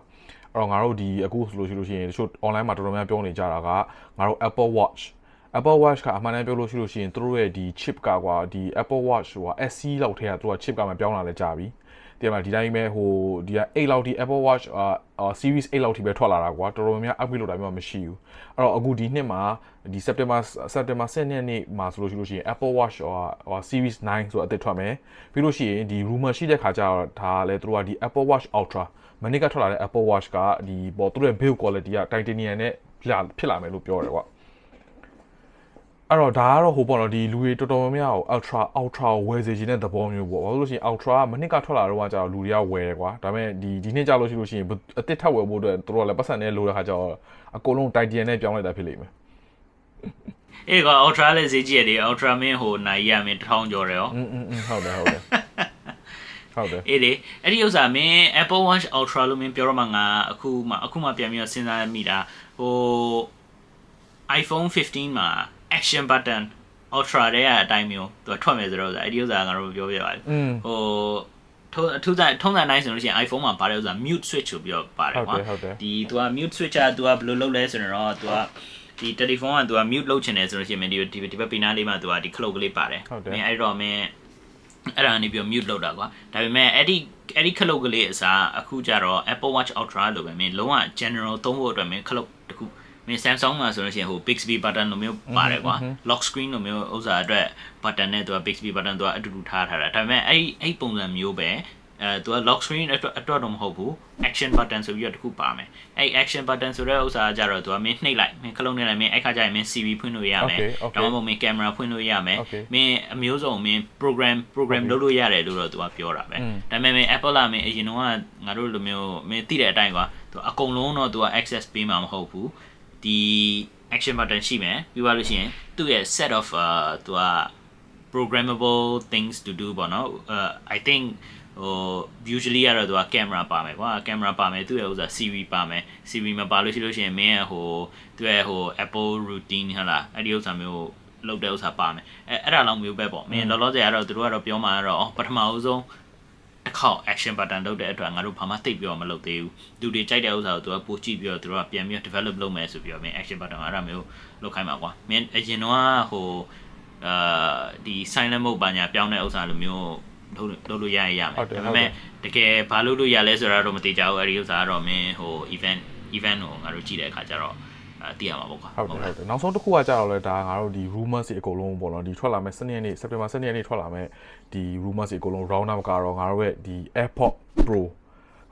အဲ့တော့ငါတို့ဒီအခုဆိုလို့ရှိလို့ရှိရင်တချို့ online မှာတော်တော်များပြောနေကြတာကငါတို့ Apple Watch Apple Watch ကအမှန်တမ်းပြောလို့ရှိလို့ရှိရင်သူတို့ရဲ့ဒီ chip ကကွာဒီ Apple Watch ဟို SC လောက်ထဲကသူက chip ကမှပြောင်းလာလဲကြာပြီ တင်မှာဒီတိုင်းပဲဟိုဒီက8လောက်ထိ Apple Watch အာ series 8လောက်ထိပဲထွက်လာတာကွာတော်တော်များများ upgrade လုပ်တာမျိုးမရှိဘူးအဲ့တော့အခုဒီနှစ်မှာဒီ September September 7ရက်နေ့မှာဆိုလို့ရှိလို့ရှိရင် Apple Watch ဟို series 9ဆိုအသစ်ထွက်မယ်ပြီးလို့ရှိရင်ဒီ rumor ရှိတဲ့ခါကျတော့ဒါလည်းသူတို့ကဒီ Apple Watch Ultra မနေ့ကထွက်လာတဲ့ Apple Watch ကဒီပေါ်သူတို့ရဲ့ build quality က titanium နဲ့ဖြစ်လာမယ်လို့ပြောတယ်ကွာ အဲ့တော့ဒါကတော့ဟိုပေါ့နော်ဒီလူတွေတော်တော်များများကို ultra ultra ဝယ်စေချင်တဲ့သဘောမျိုးပေါ့ဘာလို့လို့ရှိရင် ultra ကမနစ်ကထွက်လာတော့ကျတော့လူတွေကဝယ်တယ်ကွာဒါပေမဲ့ဒီဒီနှစ်ကြလို့ရှိလို့ရှိရင်အတစ်ထပ်ဝယ်ဖို့အတွက်တို့ကလည်းပတ်စံနဲ့လိုတဲ့ခါကျတော့အကုန်လုံး Titan နဲ့ပြောင်းလိုက်တာဖြစ်လိမ့်မယ်အေးကွာ ultra လည်းဈေးကြီးရတယ် ultra မင်းဟိုနိုင်ရမင်း1000ကျော်တယ်ရောอืมอืมဟုတ်တယ်ဟုတ်တယ်ဟုတ်တယ်အေးလေအဲ့ဒီဥစ္စာမင်း Apple Watch Ultra လို့မင်းပြောတော့မှငါအခုမှအခုမှပြန်ပြီးတော့စဉ်းစားမိတာဟို iPhone 15မှာ action button ultra တွေကအတိုင်းမျိုးသူကထွက်မယ်ဆိုတော့အဲ့ဒီဥစ္စာငါတို့ပြောပြပါလေဟိုထုံးအထူးဆိုင်ထုံးစံတိုင်းဆိုလို့ရှိရင် iPhone မှာပါတယ်ဥစ္စာ mute switch ဆိုပြီးတော့ပါတယ်ကွာဒီသူက mute switch ကသူကဘယ်လိုလုပ်လဲဆိုတော့သူကဒီ telephone ကသူက mute လုပ်ချင်တယ်ဆိုလို့ရှိရင်ဒီဒီဒီဘက်ပီနာလေးမှာသူကဒီ clock ကလေးပါတယ်မင်းအဲ့တော့မင်းအဲ့ဒါနေပြီး mute လုပ်တာကွာဒါပေမဲ့အဲ့ဒီအဲ့ဒီ clock ကလေးအစားအခုကျတော့ Apple Watch Ultra လို့ပဲမင်းလုံးဝ general သုံးဖို့အတွက်မင်း clock တခု မင်း Samsung မှာဆိုလို့ရှိရင်ဟို Bixby button လိုမျိုးပါတယ်ကွာ lock screen လိုမျိုးဥစ္စာအတွက် button နဲ့သူက Bixby button သူကအတူတူထားထားတာဒါပေမဲ့အဲ့အဲ့ပုံစံမျိုးပဲအဲသူက lock screen အတွက်အတွက်တော့မဟုတ်ဘူး action button ဆိုပြီးတော့တခုပါမယ်အဲ့ action button ဆိုတဲ့ဥစ္စာကကြတော့သူကမင်းနှိပ်လိုက်မင်းခလုံးနှိပ်လိုက်မင်းအဲ့ခါကျရင်မင်း CV ဖွင့်လို့ရမယ်ဒါမှမဟုတ်မင်း camera ဖွင့်လို့ရမယ်မင်းအမျိုးစုံမင်း program program လုပ်လို့ရတယ်လို့တော့သူကပြောတာပဲဒါပေမဲ့မင်း Apple လာမင်းအရင်တော့ငါတို့လိုမျိုးမင်းသိတဲ့အတိုင်းကွာသူအကုန်လုံးတော့သူက access ပေးမှာမဟုတ်ဘူး ဒီ action button ရှိမယ်ပြီးသွားလို့ရှိရင်သူ့ရဲ့ set of uh သူက programmable things to do ပေါ့နော် uh i think ဟို usually ကတော့သူက camera ပါမယ်ကွာ camera ပါမယ်သူ့ရဲ့ဥစား CV ပါမယ် CV မပါလို့ရှိလို့ရှိရင်မင်းရဲ့ဟိုသူ့ရဲ့ဟို Apple routine ဟလာအဲ့ဒီဥစားမျိုးလုပ်တဲ့ဥစားပါမယ်အဲအဲ့ဒါလောက်မျိုးပဲပေါ့မင်းလောလောဆယ်ကတော့သူတို့ကတော့ပြောမှာတော့ပထမအဆုံး တစ်ခေါက် action button လုပ်တဲ့အတွက်ငါတို့ဘာမှသိပြီးတော့မလုပ်သေးဘူးသူတွေကြိုက်တဲ့ဥစ္စာကိုသူကပို့ကြည့်ပြီးတော့သူတို့ကပြန်ပြီး develop လုပ်မယ်ဆိုပြီးတော့မင်း action button အဲ့ဒါမျိုးလုပ်ခိုင်းပါကွာမင်းအရင်တော့ဟိုအာဒီ silent mode ဘာညာပြောင်းတဲ့ဥစ္စာလိုမျိုးလုပ်လုပ်လို့ရရရမယ်ဒါပေမဲ့တကယ်ဘာလုပ်လို့ရလဲဆိုတာတော့မသိကြဘူးအဲ့ဒီဥစ္စာကတော့မင်းဟို event event ကိုငါတို့ကြည့်တဲ့အခါကျတော့အဲ သိရမှာပေါ့ကွာဟုတ်တယ်ဟုတ်တယ်နောက်ဆုံးတစ်ခုကကြာတော့လဲဒါငါတို့ဒီ rumors တွေအကုန်လုံးပေါ့နော်ဒီထွက်လာမဲ့စနေနေ့ September စနေနေ့ထွက်လာမဲ့ဒီ rumors တွေအကုန်လုံး round up ကတော့ငါတို့ရဲ့ဒီ AirPod Pro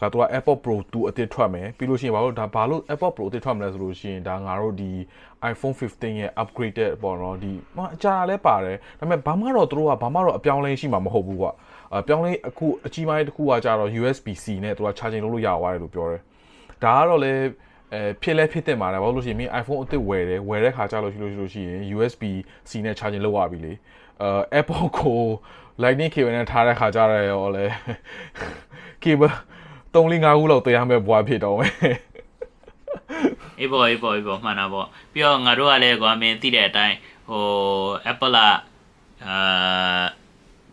ကတော့ AirPod Pro 2အသစ်ထွက်မယ်ပြီးလို့ရှိရင်ဘာလို့ဒါဘာလို့ AirPod Pro အသစ်ထွက်မလဲဆိုလို့ရှိရင်ဒါငါတို့ဒီ iPhone 15ရဲ့ upgraded ပေါ့နော်ဒီမအကြာလည်းပါတယ်ဒါပေမဲ့ဘာမှတော့သူတို့ကဘာမှတော့အပြောင်းလဲရှိမှာမဟုတ်ဘူးကွာအပြောင်းလဲအခုအကြီးပိုင်းတစ်ခုကကြတော့ USB-C နဲ့သူက charging လုပ်လို့ရသွားတယ်လို့ပြောတယ်ဒါကတော့လည်း အဲဖြစ်လဲဖြစ်တဲ့မှာလည်းဘာလို့လို့ရှိရင်မင်း iPhone အသစ်ဝယ်တယ်ဝယ်တဲ့ခါကျလို့ရှိလို့ရှိလို့ရှိရင် USB-C နဲ့ charging လုပ်ရပြီလေအဲ Apple ကို Lightning cable နဲ့ထားတဲ့ခါကျတော့ရောလဲ cable 3-5ခုလောက်တရားမဲ့ဘွားဖြစ်တော့မယ်အေးပေါ့အေးပေါ့အေးပေါ့မှန်တာပေါ့ပြီးတော့ငါတို့ကလည်းကွာမင်းသိတဲ့အတိုင်းဟို Apple ကအာ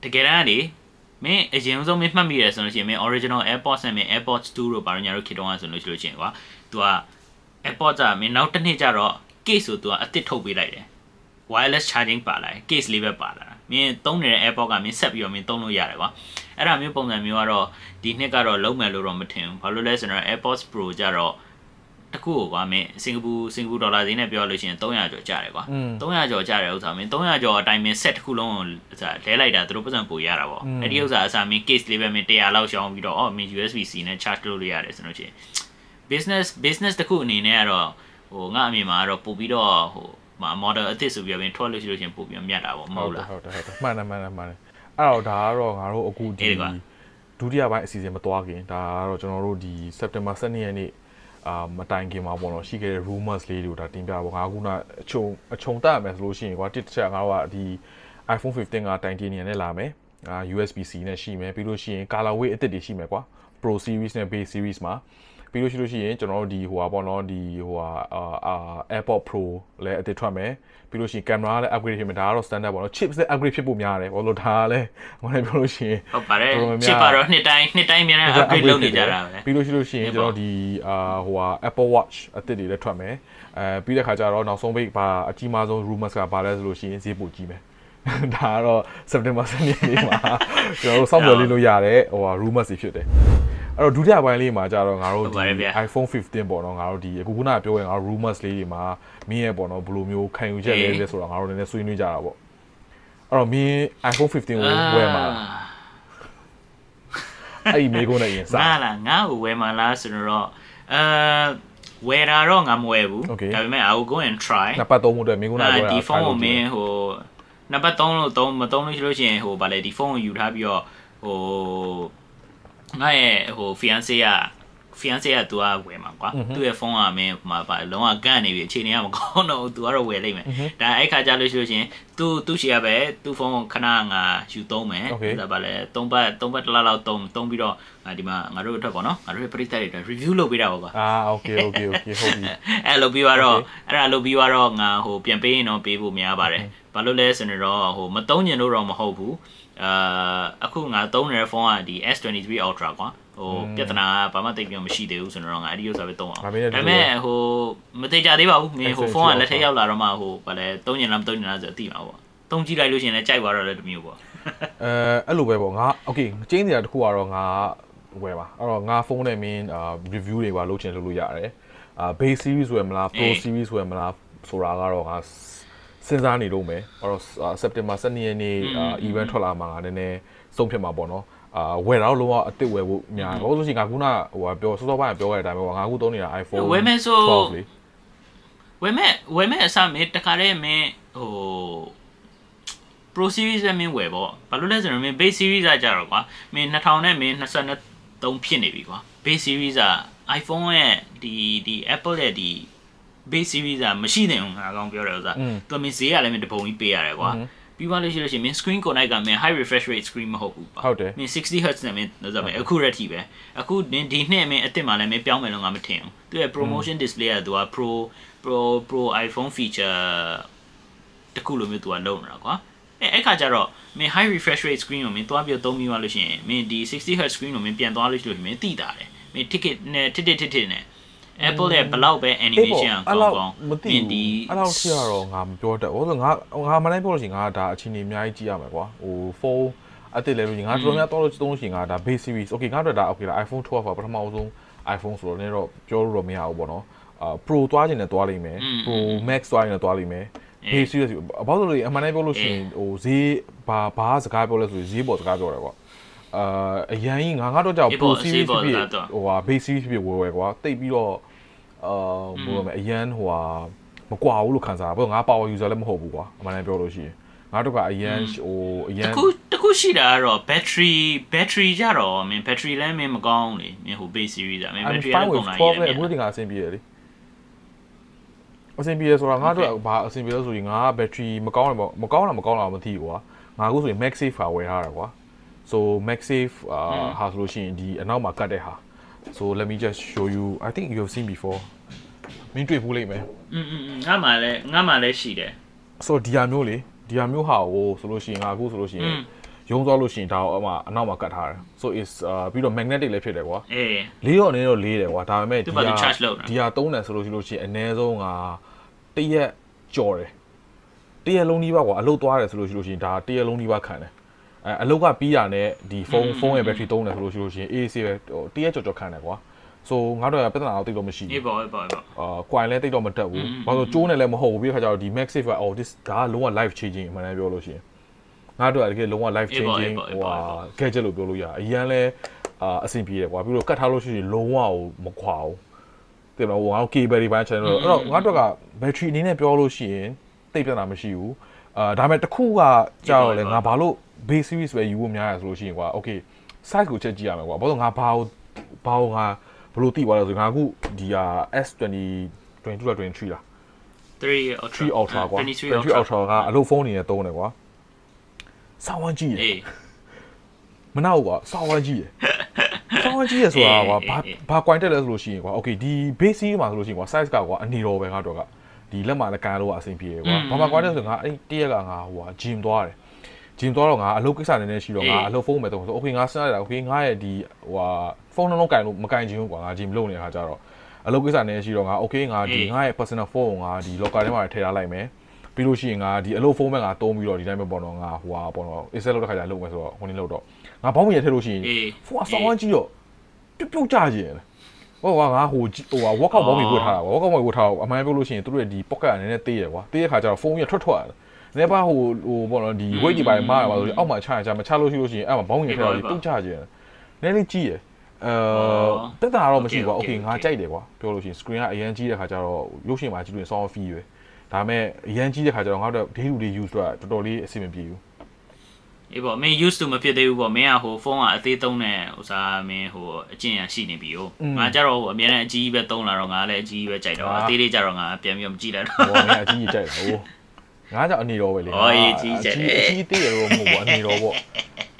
တကယ်တမ်းလေမင်းအရင်ဆုံးမင်းမှတ်မိရဆိုလို့ရှိရင်မင်း original AirPods နဲ့မင်း AirPods 2တို့ဘာလို့ညာတို့ခေတ်တုန်းကဆိုလို့ရှိလို့ရှိရင်ကွာ तू က AirPods ကမင်းနောက်တစ်နှစ်ကျတော့ case ဆို तू ကအစ်စ်ထုတ်ပေးလိုက်တယ် wireless charging ပါလာတယ် case လေးပဲပါလာတာမင်းသုံးနေတဲ့ AirPods ကမင်းဆက်ပြီးတော့မင်းသုံးလို့ရတယ်ကွာအဲ့ဒါမျိုးပုံစံမျိုးကတော့ဒီနှစ်ကတော့လုံးမယ်လို့တော့မထင်ဘူးဘာလို့လဲဆိုတော့ AirPods Pro ကြတော့တခုကိုကွာမင်းစင်ကာပူစင်ကာပူဒေါ်လာဈေးနဲ့ပြောလို့ရှိရင်300ကျော်ကျတယ်ကွာ300ကျော်ကျတယ်ဥစ္စာမင်း300ကျော်အတိုင်းမင်း set တစ်ခုလုံးကိုလဲလိုက်တာသူတို့ပတ်စံပို့ရတာပေါ့အဲ့ဒီဥစ္စာအစားမင်း case လေးပဲမင်း100လောက်ရှောင်းပြီးတော့အော်မင်း USB C နဲ့ charge လုပ်လို့ရတယ်ဆိုလို့ရှိရင် business business တခုအနေနဲ့ကတော့ဟိုငါအမြင်မှာကတော့ပို့ပြီးတော့ဟို model အသစ်ဆိုပြီးတော့ထွက်လို့ရှိလို့ရှင်ပို့ပြီးမြတ်တာပေါ့မဟုတ်လားဟုတ်တယ်ဟုတ်တယ်မှန်တယ်မှန်တယ်မှန်တယ်အဲ့တော့ဒါကတော့ငါတို့အခုဒီဒုတိယပိုင်းအစီအစဉ်မသွားခင်ဒါကတော့ကျွန်တော်တို့ဒီ September 12ရက်နေ့အာမတိုင်ခင်မှာပေါ့နော်ရှိခဲ့တဲ့ rumors လေးတွေကိုဒါတင်ပြပါငါခုနအချုံအချုံတက်ရမယ်ဆိုလို့ရှိရင်ကွာတစ်ချက်ငါတို့ကဒီ iPhone 15ကတိုင်တင်နေနဲ့လာမယ်အာ USB-C နဲ့ရှိမယ်ပြီးလို့ရှိရင် colorway အသစ်တွေရှိမယ်ကွာ Pro series နဲ့ base series မှာ ပြီးလို့ရှိလို့ရှိရင်ကျွန်တော်တို့ဒီဟိုဟာပေါ့နော်ဒီဟိုဟာအာ AirPod Pro လည်းအသစ်ထွက်မယ်ပြီးလို့ရှိရင် camera လည်း upgrade ဖြစ်မယ်ဒါကတော့ standard ပေါ့နော် chips လည်း upgrade ဖြစ်ဖို့များတယ်ဘာလို့ဒါလည်းဟိုလည်းပြောလို့ရှိရင်ဟုတ်ပါတယ် chip ကတော့နှစ်တိုင်းနှစ်တိုင်းများများ upgrade လုပ်နေကြတာပဲပြီးလို့ရှိလို့ရှိရင်ကျွန်တော်ဒီအာဟိုဟာ Apple Watch အသစ်တွေလည်းထွက်မယ်အဲပြီးတဲ့ခါကျတော့နောက်ဆုံးပိတ်ပါအကြီးမားဆုံး rumors ကဘာလဲဆိုလို့ရှိရင်ဈေးပိုကြီးမယ်ဒါကတော့ September 7ရက်နေ့မှာကျွန်တော်တို့စောင့်မျှော်လင့်လို့ရတဲ့ဟိုဟာ rumors တွေဖြစ်တယ် အဲ့တော့ဒုတိယပိုင်းလေးမှာကြတော့ငါတို့ဒီ iPhone 15ပေါ့နော်ငါတို့ဒီအခုခုနကပြောရင်ငါတို့ rumors လေးတွေမှာမင်းရဲ့ပေါ့နော်ဘယ်လိုမျိုးခံယူချက်လဲလဲဆိုတော့ငါတို့လည်းဆွေးနွေးကြတာပေါ့အဲ့တော့မင်း iPhone 15ကိုဝယ်မှာအဲ့ဒီမေးခွန်းနဲ့ရင်စားငါလားငါ့ကိုဝယ်မှာလားဆိုတော့အဲဝယ်တာတော့ငါမဝယ်ဘူးဒါပေမဲ့ I will go and try နှစ်ပတ်သုံးဖို့အတွက်မင်းကုန်းကပြောတာဒီဖုန်းကိုမင်းဟိုနှစ်ပတ်သုံးလို့သုံးမသုံးလို့ရှိလို့ရှိရင်ဟိုဗာလေဒီဖုန်းကိုယူထားပြီးတော့ဟို ငါရဲ့ဟို fiance က fiance ကသူကဝယ်မှာကွာသူ့ရဲ့ဖုန်းကမင်းမှာပါလုံးဝကန့်နေပြီအခြေအနေကမကောင်းတော့ဘူးသူကတော့ဝယ်လိုက်မယ်ဒါအဲ့ခါကြလို့ရှိလို့ရှင်သူသူ့ရှေ့ကပဲသူ့ဖုန်းကိုခဏငါယူသုံးမယ်ဒါပါလေ၃ပတ်၃ပတ်တလားလောက်သုံးသုံးပြီးတော့ငါဒီမှာငါတို့အတွက်ပေါ့နော်ငါတို့ရဲ့ပရိသတ်တွေ review လုပ်ပေးတာပေါ့ကွာအာ okay okay okay ဟုတ်ပြီအဲ့လုပ်ပြီးတော့အဲ့ဒါလုပ်ပြီးတော့ငါဟိုပြန်ပေးရင်တော့ပေးဖို့များပါတယ်ဘာလို့လဲဆိုတော့ဟိုမသုံးညင်လို့တော့မဟုတ်ဘူး အာအခုငါသုံးနေတဲ့ဖုန်းကဒီ S23 Ultra ကွာဟိုပြဿနာကဘာမှသိပ်ပြောမရှိသေးဘူးဆိုတော့ငါအဲ့ဒီဥစ္စာပဲသုံးအောင်ဒါပေမဲ့ဟိုမသိကြသေးပါဘူးမင်းဟိုဖုန်းကလက်ထက်ရောက်လာတော့မှဟိုဗာလဲသုံးညင်လားမသုံးညင်လားဆိုအသိမှာပေါ့သုံးကြည့်လိုက်လို့ရှိရင်လည်းကြိုက်သွားတော့လည်းတမျိုးပေါ့အဲအဲ့လိုပဲပေါ့ငါ okay ကျင်းနေတာတခုကတော့ငါဝယ်ပါအဲ့တော့ငါဖုန်းနဲ့မင်းအာ review တွေပါလုပ်ချင်လုပ်လို့ရတယ်အာ base series ဝယ်မလား pro series ဝယ်မလားဆိုတာကတော့ငါ စဉ်းစားနေလို့မယ်အဲ့တော့ September 12ရက်နေ့ event ထွက်လာမှာငါနည်းနည်းစုံဖြစ်မှာပေါ့နော်အာဝယ်တော့လုံးဝအစ်စ်ဝယ်ဖို့များတယ်ဘာလို့ဆိုရှင်ငါခုနဟိုပြောစောစောပိုင်းပြောခဲ့တဲ့အတိုင်းပဲငါခုသုံးနေတာ iPhone ဝယ်မယ်ဆိုဝယ်မယ်ဝယ်မယ်အစားမင်းတခါတည်းမင်းဟို Pro Series ပဲမင်းဝယ်ပေါ့ဘာလို့လဲဆိုတော့မင်း Base Series ကကြတော့ကွာမင်း2000နဲ့မင်း23ဖြစ်နေပြီကွာ Base Series က iPhone ရဲ့ဒီဒီ Apple ရဲ့ဒီ base series ကမရှိသင့်ဘူးငါကောင်ပြောတယ်ဥစားသူကမင်းဈေးကလည်းမင်းတပုံကြီးပေးရတယ်ကွာပြီးသွားလို့ရှိလို့ရှိရင်မင်း screen connect ကမင်း high refresh rate screen မဟုတ်ဘူးပါဟုတ်တယ်မင်း60 Hz နဲ့မင်းလို့ဆိုမယ်အခုရက်ထိပဲအခုဒီနှစ်မင်းအစ်စ်မှလည်းမင်းပြောင်းမယ်လို့ငါမထင်ဘူးသူရဲ့ promotion display ကသူက pro pro pro iPhone feature တခုလိုမျိုးသူကလုံးနေတာကွာအဲအဲ့ခါကျတော့မင်း high refresh rate screen ကိုမင်းသွားပြီးသုံးပြီးသွားလို့ရှိရင်မင်းဒီ 60 Hz screen ကိုမင်းပြန်သွားလို့ရှိလို့မင်းသိတာတယ်မင်း ticket နဲ့ ticket ticket နဲ့ Apple ရဲ့ဘလောက်ပဲ animation ကောင်းကောင်းမသိဘူးအဲ့လောက်ထိတော့ငါမပြောတတ်ဘူးဆိုငါငါမနိုင်ပြောလို့ရှိရင်ငါဒါအချိန်ကြီးအများကြီးကြည့်ရမယ်ကွာဟိုဖုန်းအတစ်လဲလို့ငါတော်များတော်လို့သုံးလို့ရှိရင်ငါဒါ base series okay ငါတို့ဒါ okay လား iPhone 12ပါပထမဆုံး iPhone ဆိုတော့လည်းတော့ပြောလို့တော့မရဘူးပေါ့နော်အာ Pro သွားခြင်းနဲ့သွားလိမ့်မယ် Pro Max သွားခြင်းနဲ့သွားလိမ့်မယ် base series ဘာလို့လဲအမှန်တမ်းပြောလို့ရှိရင်ဟိုဈေးဘာဘာစကားပြောလဲဆိုရင်ဈေးပေါ်စကားပြောတယ်ကွာ အာအရန်ကြီးငါငါတော့ကြောက် Pro series ဖြစ်ဖြစ်ဟိုဟာ base series ဖြစ်ဖြစ်ဝယ်ဝယ်ကွာတိတ်ပြီးတော့အာဘယ်လိုလဲအရန်ဟိုဟာမကွာဘူးလို့ခံစားတာဘာလို့ငါ power user လည်းမဟုတ်ဘူးကွာအမှန်တမ်းပြောလို့ရှိရင်ငါတို့ကအရန်ဟိုအရန်တခုတခုရှိတာကတော့ battery battery ကြတော့မင်း battery လည်းမင်းမကောင်းလေမင်းဟို base series อ่ะမင်း battery လည်းကုန်လာရဲ့အခုဒီကအဆင်ပြေတယ်လေအဆင်ပြေဆိုတာငါတို့ဘာအဆင်ပြေလို့ဆိုရင်ငါက battery မကောင်းတယ်ပေါ့မကောင်းတာမကောင်းတာမသိဘူးကွာငါအခုဆိုရင် MagSafe ဟာဝယ်ထားတာကွာ so MagSafe အာဟာဆိုလို့ရှိရင်ဒီအနောက်မှာကတ်တဲ့ဟာ so let me just show you i think you have seen before မင်းတွေ့ဘူးလိမ့်မယ် อืมอืมငါမှလည်းငါမှလည်းရှိတယ် ဆိုတော့ဒီဟာမျိုးလေဒီဟာမျိုးဟာကိုဆိုလို့ရှိရင်ငါအခုဆိုလို့ရှိရင်ရုံးသွားလို့ရှိရင်ဒါအမအနောက်မှာကတ်ထားတယ် so is ပြီးတော့ magnetic လည်းဖြစ်တယ်ကွာ အေး လေးတော့အနေတော့လေးတယ်ကွာဒါပေမဲ့ သူ ဒီ ့ဘာသူ ဟာ charge လုပ်တာ ဒီဟာသုံးတယ်ဆိုလို့ရှိလို့ရှိရင်အနည်းဆုံးကတရက်ကြော်တယ်တရက်လုံးကြီးပါကွာအလုတ်သွားတယ်ဆိုလို့ရှိလို့ရှိရင်ဒါတရက်လုံးကြီးပါခံတယ် အဲအလုတ်ကပြီးတာနဲ့ဒီဖုန်းဖုန်းရဲ့ battery သုံးတယ်ဆိုလို့ရှိလို့ရှိရင် AC ပဲဟိုတရက်ကြော်ကြော်ခံတယ်ကွာဆိုငါတို့ကပြဿနာတော့တိတ်တော့မရှိဘူးအေးပေါ့အေးပေါ့အေးပေါ့အာကွိုင်လည်းတိတ်တော့မတက်ဘူးอืมဘာလို့ကျိုးနေလည်းမဟုတ်ဘူးပြီးခါကျတော့ဒီ max safe က oh this ဒါကလုံးဝ life changing အမှန်တမ်းပြောလို့ရှိရင်ငါတို့ကတကယ်လုံးဝ life အေးပေါ့ changing အေးပေါ့အေးဟိုပေါ့ဟာ gadget လို့ပြောလို့ရတယ်အရင်လဲအာအဆင်ပြေတယ်ကွာပြီးတော့ကတ်ထားလို့ရှိရင်လုံးဝကိုမခွာဘူးတင်မလားဟိုငါတို့ cable တွေပိုင်း channel တော့အဲ့တော့ငါတို့က battery အနေနဲ့ပြောလို့ရှိရင်တိတ်ပြဿနာမရှိဘူး အာဒါပေမဲ့တစ်ခုကကြောက်လေငါဘာလို့ base series ပဲယူဖို့များရဆိုလို့ရှိရင်ကွာ okay size ကိုချက်ကြည့်ရမယ်ကွာဘာလို့ငါဘာကိုဘာကိုငါဘယ်လိုတိသွားလဲဆိုငါအခုဒီဟာ S20 22လား23လား3 ultra 3 ultra ကွာ23 23 ultra ကအလုပ်ဖုန်းနေနဲ့သုံးတယ်ကွာစောင်းဝမ်းကြည့်တယ်အေးမနောက်ကွာစောင်းဝမ်းကြည့်တယ်စောင်းဝမ်းကြည့်ရဆိုတာကွာဘာအေးဘာ quite တက်လဲဆိုလို့ရှိရင်ကွာ okay ဒီ base မှာဆိုလို့ရှိရင်ကွာ size ကကွာအနေတော်ပဲငါတော့က ဒီလက်မှာလည်းကန်လို့အဆင်ပြေတယ်ကွာဘာမှ quite တက်ဆိုငါအဲ့တရက်ကငါဟိုဟာ gym သွားတယ် gym သွားတော့ငါအလုပ်ကိစ္စနည်းနည်းရှိတော့ငါအလုပ်ဖုန်းပဲသုံးဆို okay ငါစဉ်းစားရတာ okay ငါရဲ့ဒီဟိုဟာဖုန်းနှလုံးကန်လို့မကန်ချင်ဘူးကွာငါ gym လုပ်နေတဲ့ခါကျတော့အလုပ်ကိစ္စနည်းရှိတော့ငါ okay ငါဒီငါရဲ့ personal phone ကိုငါဒီ locker ထဲမှာထည့်ထားလိုက်မယ်ပြီးလို့ရှိရင်ငါဒီအလုပ်ဖုန်းပဲငါတုံးပြီးတော့ဒီတိုင်းပဲပေါ့နော်ငါဟိုဟာပေါ့နော် excel လုပ်တဲ့ခါကျလုပ်မယ်ဆိုတော့ဟိုနေလုပ်တော့ငါဘောင်းမရထည့်လို့ရှိရင်အေးဖုန်းအဆောင်ဝမ်းကြည့်တော့ပြုတ်ပြုတ်ကြကြတယ် ဟိုကငါဟိုဟိုဟာ workout ဘောင်းမီဝတ်ထားတာကွာ workout ဘောင်းမီဝတ်ထားတော့အမှန်ပြောလို့ရှိရင်သူတို့ရဲ့ဒီ pocket ကနည်းနည်းသေးရကွာသေးတဲ့ခါကျတော့ဖုန်းရထွက်ထွက်တယ်နေပါဟိုဟိုပေါ့နော်ဒီ weight တွေပါမှားပါဆိုအောက်မှာချရချမချလို့ရှိလို့ရှိရင်အဲ့မှာဘောင်းမီထည့်တော့ပြုတ်ကြကြတယ်နည်းနည်းကြည့်ရအဲတက်တာတော့မရှိဘူးကွာ okay ငါကြိုက်တယ်ကွာပြောလို့ရှိရင် screen ကအရန်ကြီးတဲ့ခါကျတော့ရုပ်ရှင်မှာကြည့်လို့ sound fee ပဲဒါပေမဲ့အရန်ကြီးတဲ့ခါကျတော့ငါတို့ day to day use တော့တော်တော်လေးအဆင်မပြေဘူး အေးပေါ့မင်း used to မဖြစ်သေးဘူးပေါ့မင်းကဟိုဖုန်းကအသေးသုံးတဲ့ဥစားမင်းဟိုအကျင့်ရရှိနေပြီဟိုငါကြတော့ဟိုအများနဲ့အကြီးကြီးပဲသုံးလာတော့ငါလည်းအကြီးကြီးပဲကြိုက်တော့အသေးလေးကြတော့ငါပြန်ပြီးမကြည့်လိုက်တော့ဟောငါအကြီးကြီးကြိုက်တာဟိုငါကြောင့်အနေတော်ပဲလေဟောအေးကြီးကြိုက်တယ်အကြီးသေးရတော့မဟုတ်ဘူးအနေတော်ပေါ့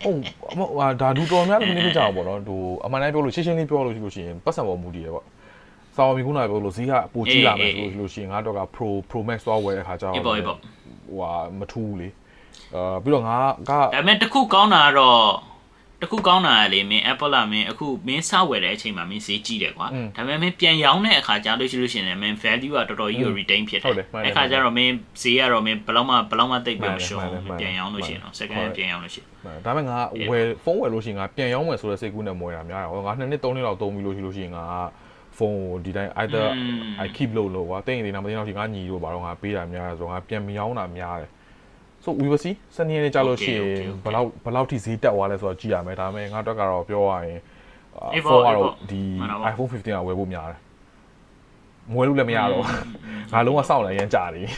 ဟုတ်အမဟာဒါဒူတော်များလည်းမင်းကြအောင်ပေါ့နော်ဒူအမှန်တမ်းပြောလို့ရှင်းရှင်းလေးပြောလို့ရှိလို့ရှိရင်ပတ်စံပေါ်မူတည်ရပေါ့စာဝမီခုနကပြောလို့ဈေးကပိုကြီးလာမယ်ဆိုလို့ရှိရင်ငါတော့က Pro Pro Max သွားဝယ်တဲ့ခါကျတော့အေးပေါ့အေးပေါ့ဟိုဟာမထူးဘူးလေ အာပြီးတော့ငါကဒါပေမဲ့တစ်ခုကောင်းတာကတော့တစ်ခုကောင်းတာကလေမင်း Apple လာမင်းအခုမင်းစဝယ်တဲ့အချိန်မှာမင်းဈေးကြီးတယ်ကွာဒါပေမဲ့မင်းပြန်ရောင်းတဲ့အခါကျလို့ရှိလို့ရှိရင်လည်းမင်း value ကတော်တော်ကြီးကို retain ဖြစ်တယ်အဲ့ခါကျတော့မင်းဈေးကတော့မင်းဘယ်လောက်မှဘယ်လောက်မှတိတ်ပြီးမရှုံးပြန်ရောင်းလို့ရှိရင်တော့ second hand ပြန်ရောင်းလို့ရှိရင်ဒါပေမဲ့ငါဝယ်ဖုန်းဝယ်လို့ရှိရင်ငါပြန်ရောင်းမယ်ဆိုတဲ့စိတ်ကူးနဲ့မွေးတာများတယ်ဟောငါနှစ်နှစ်သုံးနှစ်လောက်သုံးပြီးလို့ရှိလို့ရှိရင်ငါဖုန်းကိုဒီတိုင်း either I keep လို့လို့ကွာတိတ်နေနေမသိတော့ဒီငါညီတို့ဘာတော့ငါပေးတာများတယ်ဆိုတော့ငါပြန်မရောင်းတာများတယ် so we will see စနေနေ့ကြာလို့ရှိရင်ဘယ်လောက်ဘယ်လောက်ထိဈေးတက်သွားလဲဆိုတော့ကြည့်ရမယ်ဒါပေမဲ့ငါတော့ကတော့ပြောရရင်ဖုန်းကတော့ဒီ iPhone 15ကဝယ်ဖို့များတယ်မွေးလို့လည်းမရတော့ငါလုံးဝစောင့်နေရမ်းကြာတယ်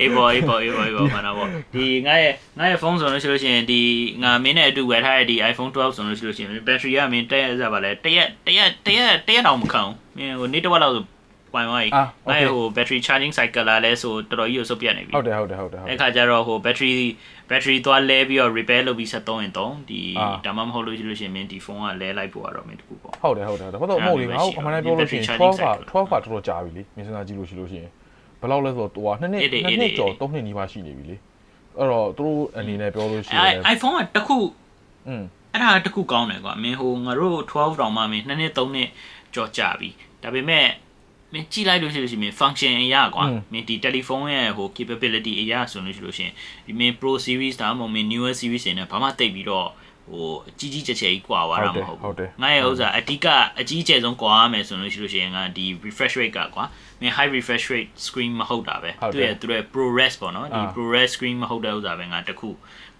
အေးပေါ်အေးပေါ်အေးပေါ်အေးပေါ်မှန်တော့ပေါ့ဒီငါရဲ့ငါရဲ့ဖုန်းဆိုလို့ရှိလို့ရှိရင်ဒီငါမင်းနဲ့အတူဝယ်ထားတဲ့ဒီ iPhone 12ဆိုလို့ရှိလို့ရှိရင်ဘက်ထရီကမင်းတက်ရစပါလဲတရက်တရက်တရက်တရက်တောင်မခံဘူးမင်းဟိုနေ့တစ်ဝက်လောက်ဆို ပိုင်သွားပြီငါရဲ့ဟို battery charging cycle လာလဲဆိုတော်တော်ကြီးကိုစုပ်ပြတ်နေပြီဟုတ်တယ်ဟုတ်တယ်ဟုတ်တယ်ဟုတ်တယ်အဲ့ခါကျတော့ဟို battery battery သွားလဲပြီးတော့ repair လုပ်ပြီးဆက်သုံးရင်သုံးဒီအာဒါမှမဟုတ်လို့ရှိလို့ရှိရင်မင်းဒီဖုန်းကလဲလိုက်ဖို့ကတော့မင်းတခုပေါ့ဟုတ်တယ်ဟုတ်တယ်ဒါပေမဲ့မဟုတ်လေငါ့ကိုအမှန်တမ်းပြောလို့ရှိရင်12က12ကတော်တော်ကြာပြီလေမြင်စနာကြည့်လို့ရှိလို့ရှိရင်ဘယ်လောက်လဲဆိုတော့ဟိုဟာနှစ်နှစ်နှစ်နှစ်ကျော်သုံးနှစ်နီးပါးရှိနေပြီလေအဲ့တော့သူတို့အနေနဲ့ပြောလို့ရှိရင်အဲ iPhone ကတခုอืมအဲ့ဒါတခုကောင်းတယ်ကွာမင်းဟိုငါတို့12တောင်မှမင်း2နှစ်3နှစ်ကြော်ကြပြီဒါပေမဲ့ မင်းကြည့်လိုက်လို့ရှိလို့ရှိရင် function အရာကွာမင်းဒီ telephone ရဲ့ဟို capability အရာဆိုလို့ရှိလို့ရှိရင်ဒီမင်း pro series ဒါမှမဟုတ်မင်း newer series တွေနဲ့ဘာမှတိတ်ပြီးတော့ဟိုအကြီးကြီးကျယ်ကျယ်ကြီးကွာသွားတာမဟုတ်ဘူးငါရဲ့ဥစ္စာအဓိကအကြီးကျယ်ဆုံးကွာရမယ်ဆိုလို့ရှိလို့ရှိရင်ငါဒီ refresh rate ကကွာမင်း high refresh rate screen မဟုတ်တာပဲသူရဲ့သူရဲ့ ProRes ပေါ့နော်ဒီ ProRes screen မဟုတ်တဲ့ဥစ္စာပဲငါတခု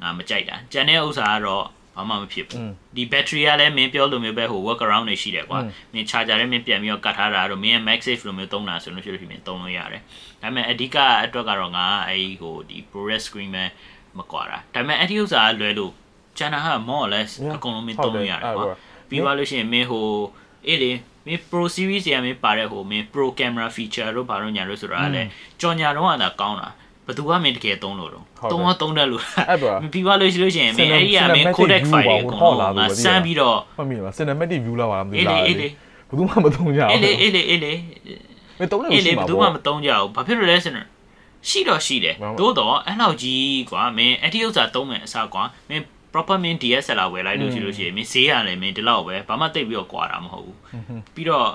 ငါမကြိုက်တာကျန်တဲ့ဥစ္စာကတော့ ဘာမှမဖြစ်ဘူးဒီ battery ကလည်းမင်းပြောလို့မျိုးပဲဟို work around တွေရှိတယ်ကွာမင်း charger လည်းမင်းပြန်ပြီးတော့ကတ်ထားတာတော့မင်းရဲ့ MagSafe လိုမျိုးသုံးတာဆိုလို့ရှိလို့ရှိရင်သုံးလို့ရတယ်ဒါပေမဲ့အဓိကအတွက်ကတော့ငါအဲဒီဟိုဒီ ProRes screen ပဲမကွာတာဒါပေမဲ့အဲ့ဒီဥစ္စာကလွယ်လို့ကျန်တာက more or less အကုန်လုံးမင်းသုံးလို့ရတယ်ကွာပြီးသွားလို့ရှိရင်မင်းဟိုအေးလေမင်း Pro series ရမင်းပါတဲ့ဟိုမင်း Pro camera feature တို့ဘာလို့ညာလို့ဆိုတာလည်းကြော်ညာတော့ကသာကောင်းတာ ဘသူကမင်းတကယ်သုံးလို့တော့သုံးတော့သုံးတယ်လို့ပြီးသွားလို့ရှိလို့ရှိရင်မင်းအဲ့ဒီကမင်း codec file တွေကိုငါစမ်းပြီးတော့မှတ်မိလား cinematic view လာပါလားမသိအေးလားလေအေးလေဘယ်သူမှမသုံးကြဘူးအေးလေအေးလေအေးလေမင်းသုံးတယ်အေးရှိလေဘမှာယ်သူပေါ့မှမတုံးကြဘူးဘာဖြစ်လို့လဲဆိုတော့ရှိတော့ရှိတယ်မှန်ပါသို့တော့အဲ့လောက်ကြီးကွာမင်းအတိဥစ္စာတုံးမယ်အစားကွာမင်း proper မင်း DSLR ဝယ်လိုက်လို့ရှိလို့ရှိရင်မင်းဈေးရတယ်မင်းဒီလောက်ပဲဘာမှတိတ်ပြီးတော့ကွာတာမဟုတ်ဘူးပြီးတော့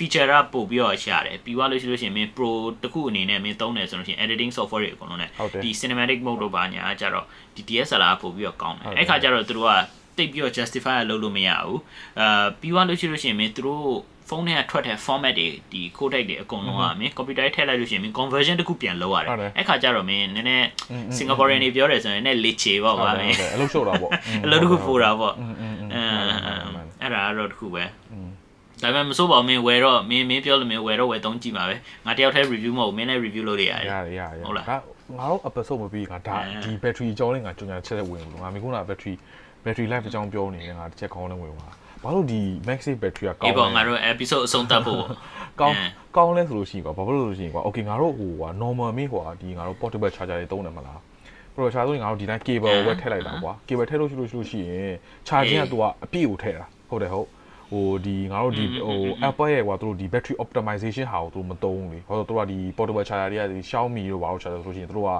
feature ကပို့ပြီးတော့ရှာတယ်ပြီးွားလို့ရှိလို့ရှိရင်မင်း pro တခုအနေနဲ့မင်းသုံးတယ်ဆိုလို့ရှိရင် editing software တွေအကုန်လုံး ਨੇ ဒီ cinematic mode တို့ပါညာကြတော့ဒီ DSLR ပို့ပြီးတော့ကောင်းတယ်အဲ့ခါကျတော့သူတို့ကတိတ်ပြီးတော့ justify လုပ်လို့မရဘူးအာပြီးွားလို့ရှိလို့ရှိရင်မင်းသူတို့ဖုန်းထဲကထွက်တဲ့ format တွေဒီ code type တွေအကုန်လုံးကမင်း computer ထည့်လိုက်လို့ရှိရင်မင်း conversion တခုပြန်လုပ်ရတယ်အဲ့ခါကျတော့မင်းနည်းနည်း Singaporean တွေပြောတယ်ဆိုရင်လည်း leche ပေါ့ကွာမင်းအလုပ်ရှုပ်တာပေါ့အလုပ်တခုပို့တာပေါ့အဲအဲ့ဒါတော့တခုပဲอืม ဒါပေမဲ့မစိုးပါဘူးမင်းဝယ်တော့မင်းမင်းပြောလို့မင်းဝယ်တော့ဝယ်သုံးကြည့်ပါပဲငါတယောက်တည်း review မဟုတ်ဘူးမင်းလည်း review လုပ်လို့ရတယ်ရတယ်ရတယ်ဟုတ်လားဒါငါတို့ episode မပြီးငါဒါအဲဒီ battery အကြောင်းလေးငါကြုံညာချက်လက်ဝင်ဘူးငါမိခုနက battery battery life အကြောင်းပြောနေတယ်ငါတစ်ချက်ခေါင်းနဲ့ဝင်သွားဘာလို့ဒီ maxi battery ကကောအေးင်းပေါ့လဲငါတို့ episode အဆုံးသတ်ဖို့ကောင်းအဲကောင်းလဲဆိုလို့ရှိရင်ကွာဘာဖြစ်လို့လဲဆိုလို့ရှိရင်ကွာ okay ငါတို့ဟိုကွာ normal မင်းဟိုကွာဒီငါတို့ portable charger တွေသုံးတယ်မလား portable charger ဆိုရင်ငါတို့ဒီတိုင်း cable ကိုပဲထည့်လိုက်တာကွာ cable ထည့်လို့ရှိလို့ရှိလို့ရှိရင် charging က तू ကအပြည့်ကိုထည့်တာဟုတ်တယ်ဟုတ် ဟိုဒီငါတို့ဒီဟို Apple ရဲ့ဟိုသူတို့ဒီ battery optimization ဟာကိုသူတို့မသုံးဘူးလေဘာလို့သူတို့ကဒီ portable charger တွေကဒီ Xiaomi တို့ဘာလို့ charger ဆိုလို့ရှိရင်သူတို့က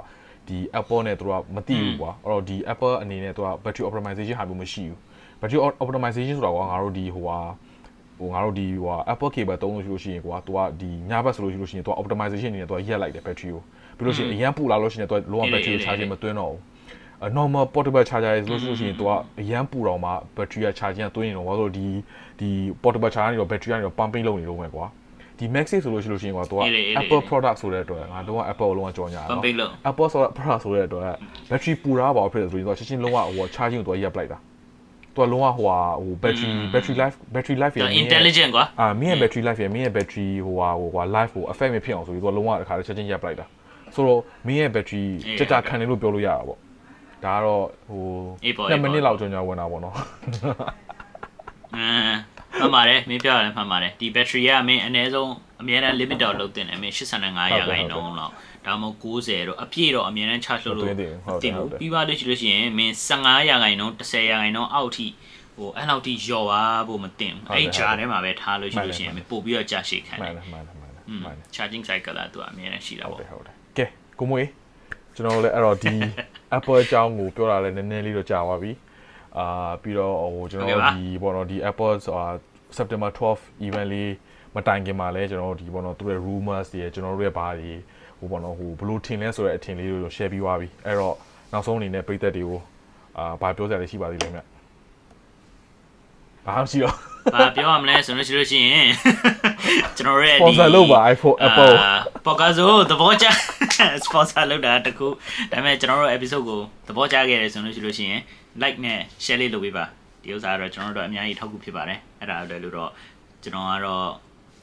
ဒီ Apple နဲ့သူတို့ကမတိဘူးကွာအဲ့တော့ဒီ Apple အနေနဲ့သူက battery optimization ဟာမျိုးမရှိဘူး battery optimization ဆိုတာကငါတို့ဒီဟိုဟာဟိုငါတို့ဒီဟို Apple cable သုံးလို့ရှိလို့ရှိရင်ကွာသူကဒီညဘက်ဆိုလို့ရှိလို့ရှိရင်သူက optimization အနေနဲ့သူကရက်လိုက်တယ် battery ကိုပြီးလို့ရှိရင်အရန်ပူလာလို့ရှိရင်သူကလုံးဝ battery charge မသွင်းတော့ဘူး normal portable charger တွေဆိုလို့ရှိရင်သူကအရန်ပူတော်မှာ battery က charging ကသွင်းနေတော့ဘာလို့ဒီဒီ portable charger ကနေတော့ battery ကနေတော့ pumping လုပ်နေတော့မယ်ကွာဒီ Maxi ဆိုလို့ရှိလို့ရှိရင်ကွာသူက Apple product ဆိုတဲ့အတွက်ငါတော့ Apple လုံးဝကြော်ညာတော့ Apple ဆိုတဲ့ product ဆိုတဲ့အတွက် battery ပူတာပါဖြစ်တယ်ဆိုရင်သူကချက်ချင်းလုံးဝဟို charging ကိုသူကရပ်လိုက်တာตัวลงอ่ะหัวโหแบตเตอรี่แบตเตอรี่ไลฟ์แบตเตอรี่ไลฟ์เนี่ย intelligent กว่าอ่ามีอ่ะแบตเตอรี่ไลฟ์เนี่ยมีอ่ะแบตเตอรี่หัวหัวไลฟ์ကို effect မဖြစ်အောင်ဆိုပြီးตัวลงอ่ะတစ်ခါတည်းချက်ချင်းရပ်လိုက်တာဆိုတော့မင်းရဲ့ battery တက်တာခံတယ်လို့ပြောလို့ရတာပေါ့ ဒါကတော့ဟိုအေးပေါ့2အေးပေါ့မိနစ်လောက်ကြာကြာဝင်တာပေါ့နော်အင်းမှန်ပါတယ်မင်းပြောရတယ်မှန်ပါတယ်ဒီ battery ကမင်းအနည်းဆုံးအများအား limit တော့လုပ်တင်တယ်မင်း85ရာခိုင်နှုန်းလောက်ဒါမှမဟုတ်90တော့အပြည့်တော့အများအား charge လုပ်လို့မသွင်းသင့်ဘူးဟုတ်တယ်တင်ဟုတ်ဘူးတယ်ပြီးသွားလို့ရှိလို့ရှိရင်မင်း15ရာခိုင်နှုန်း10ရာခိုင်နှုန်းအောက်ထိဟိုအဲ့လောက်ထိလျော်သွားဖို့မတင်ဘူးအဲ့ဂျာထဲမှာပဲထားလို့ရှိလို့ရှိရင်မင်းပို့ပြီးတော့ကြာရှည်ခံမှတန်ယ်တယ်မှန်တယ်မှန်တယ်อืมမှန်တယ် charging cycle ကသူကအများနဲ့ရှိတာဟုတ်တပေါ့ယ်ဟုတ်တယ်ကဲကိုမွေး ကျွန်တော်တို့လည်းအဲ့တော့ဒီ Apple အကြောင်းကိုပြောတာလည်းနည်းနည်းလေးတော့ကြာပါပြီအာပြီးတော့ဟိုကျွန်တော်တို့ဒီပေါ့နော်ဒီ Apple ဆိုတာ September 12 event လေးမတိုင်ခင်မှာလဲကျွန်တော်တို့ဒီပေါ့နော်သူတို့ရဲ့ rumors တွေကျွန်တော်တို့ရဲ့ဘာတွေဟိုပေါ့နော်ဟိုဘလို့ထင်လဲဆိုတဲ့အထင်လေးတွေကို share ပြီးသွားပြီအဲ့တော့နောက်ဆုံးအနေနဲ့ပြည်သက်တွေကိုအာဘာပြောစရာလဲရှိပါသေးလဲမြတ်ဘာမှမရှိတော့ဘာပြောရမလဲဆိုလို့ရှိလို့ရှိရင်ကျွန်တော်ရဲ့ဒီ sponsor လုပ်ပါ iPhone Apple ပေါ့ကာဆိုသဘောကျ sponsor လုပ်တာတခုဒါပေမဲ့ကျွန်တော်တို့ episode ကိုသဘောကျခဲ့တယ်ဆိုလို့ရှိလို့ရှိရင် like နဲ့ share လေးလုပ်ပေးပါဒီဥစ္စာကတော့ကျွန်တော်တို့အများကြီးထောက်ကူဖြစ်ပါတယ်အဲ့ဒါလည်းလို့တော့ကျွန်တော်ကတော့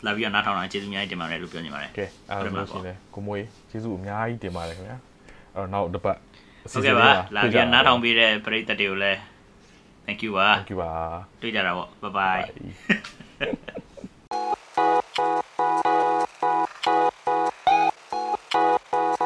လာပြီးတော့နားထောင်တာကျေးဇူးအများကြီးတင်ပါတယ်လို့ပြောနေပါတယ်ကဲအဲ့ဒါဆိုလို့ရှိရင်လည်းကိုမွေးကျေးဇူးအများကြီးတင်ပါတယ်ခင်ဗျာအဲ့တော့နောက်တစ်ပတ်အစီဟုတ်အစဉ်ကဲ့လေးပါပါလာပြီးတော့နားထောင်ပေးတဲ့ပရိသတ်တွေကိုလည်း thank you ပါ Thank you ပါတွေ့ကြတာပေါ့ bye bye Bye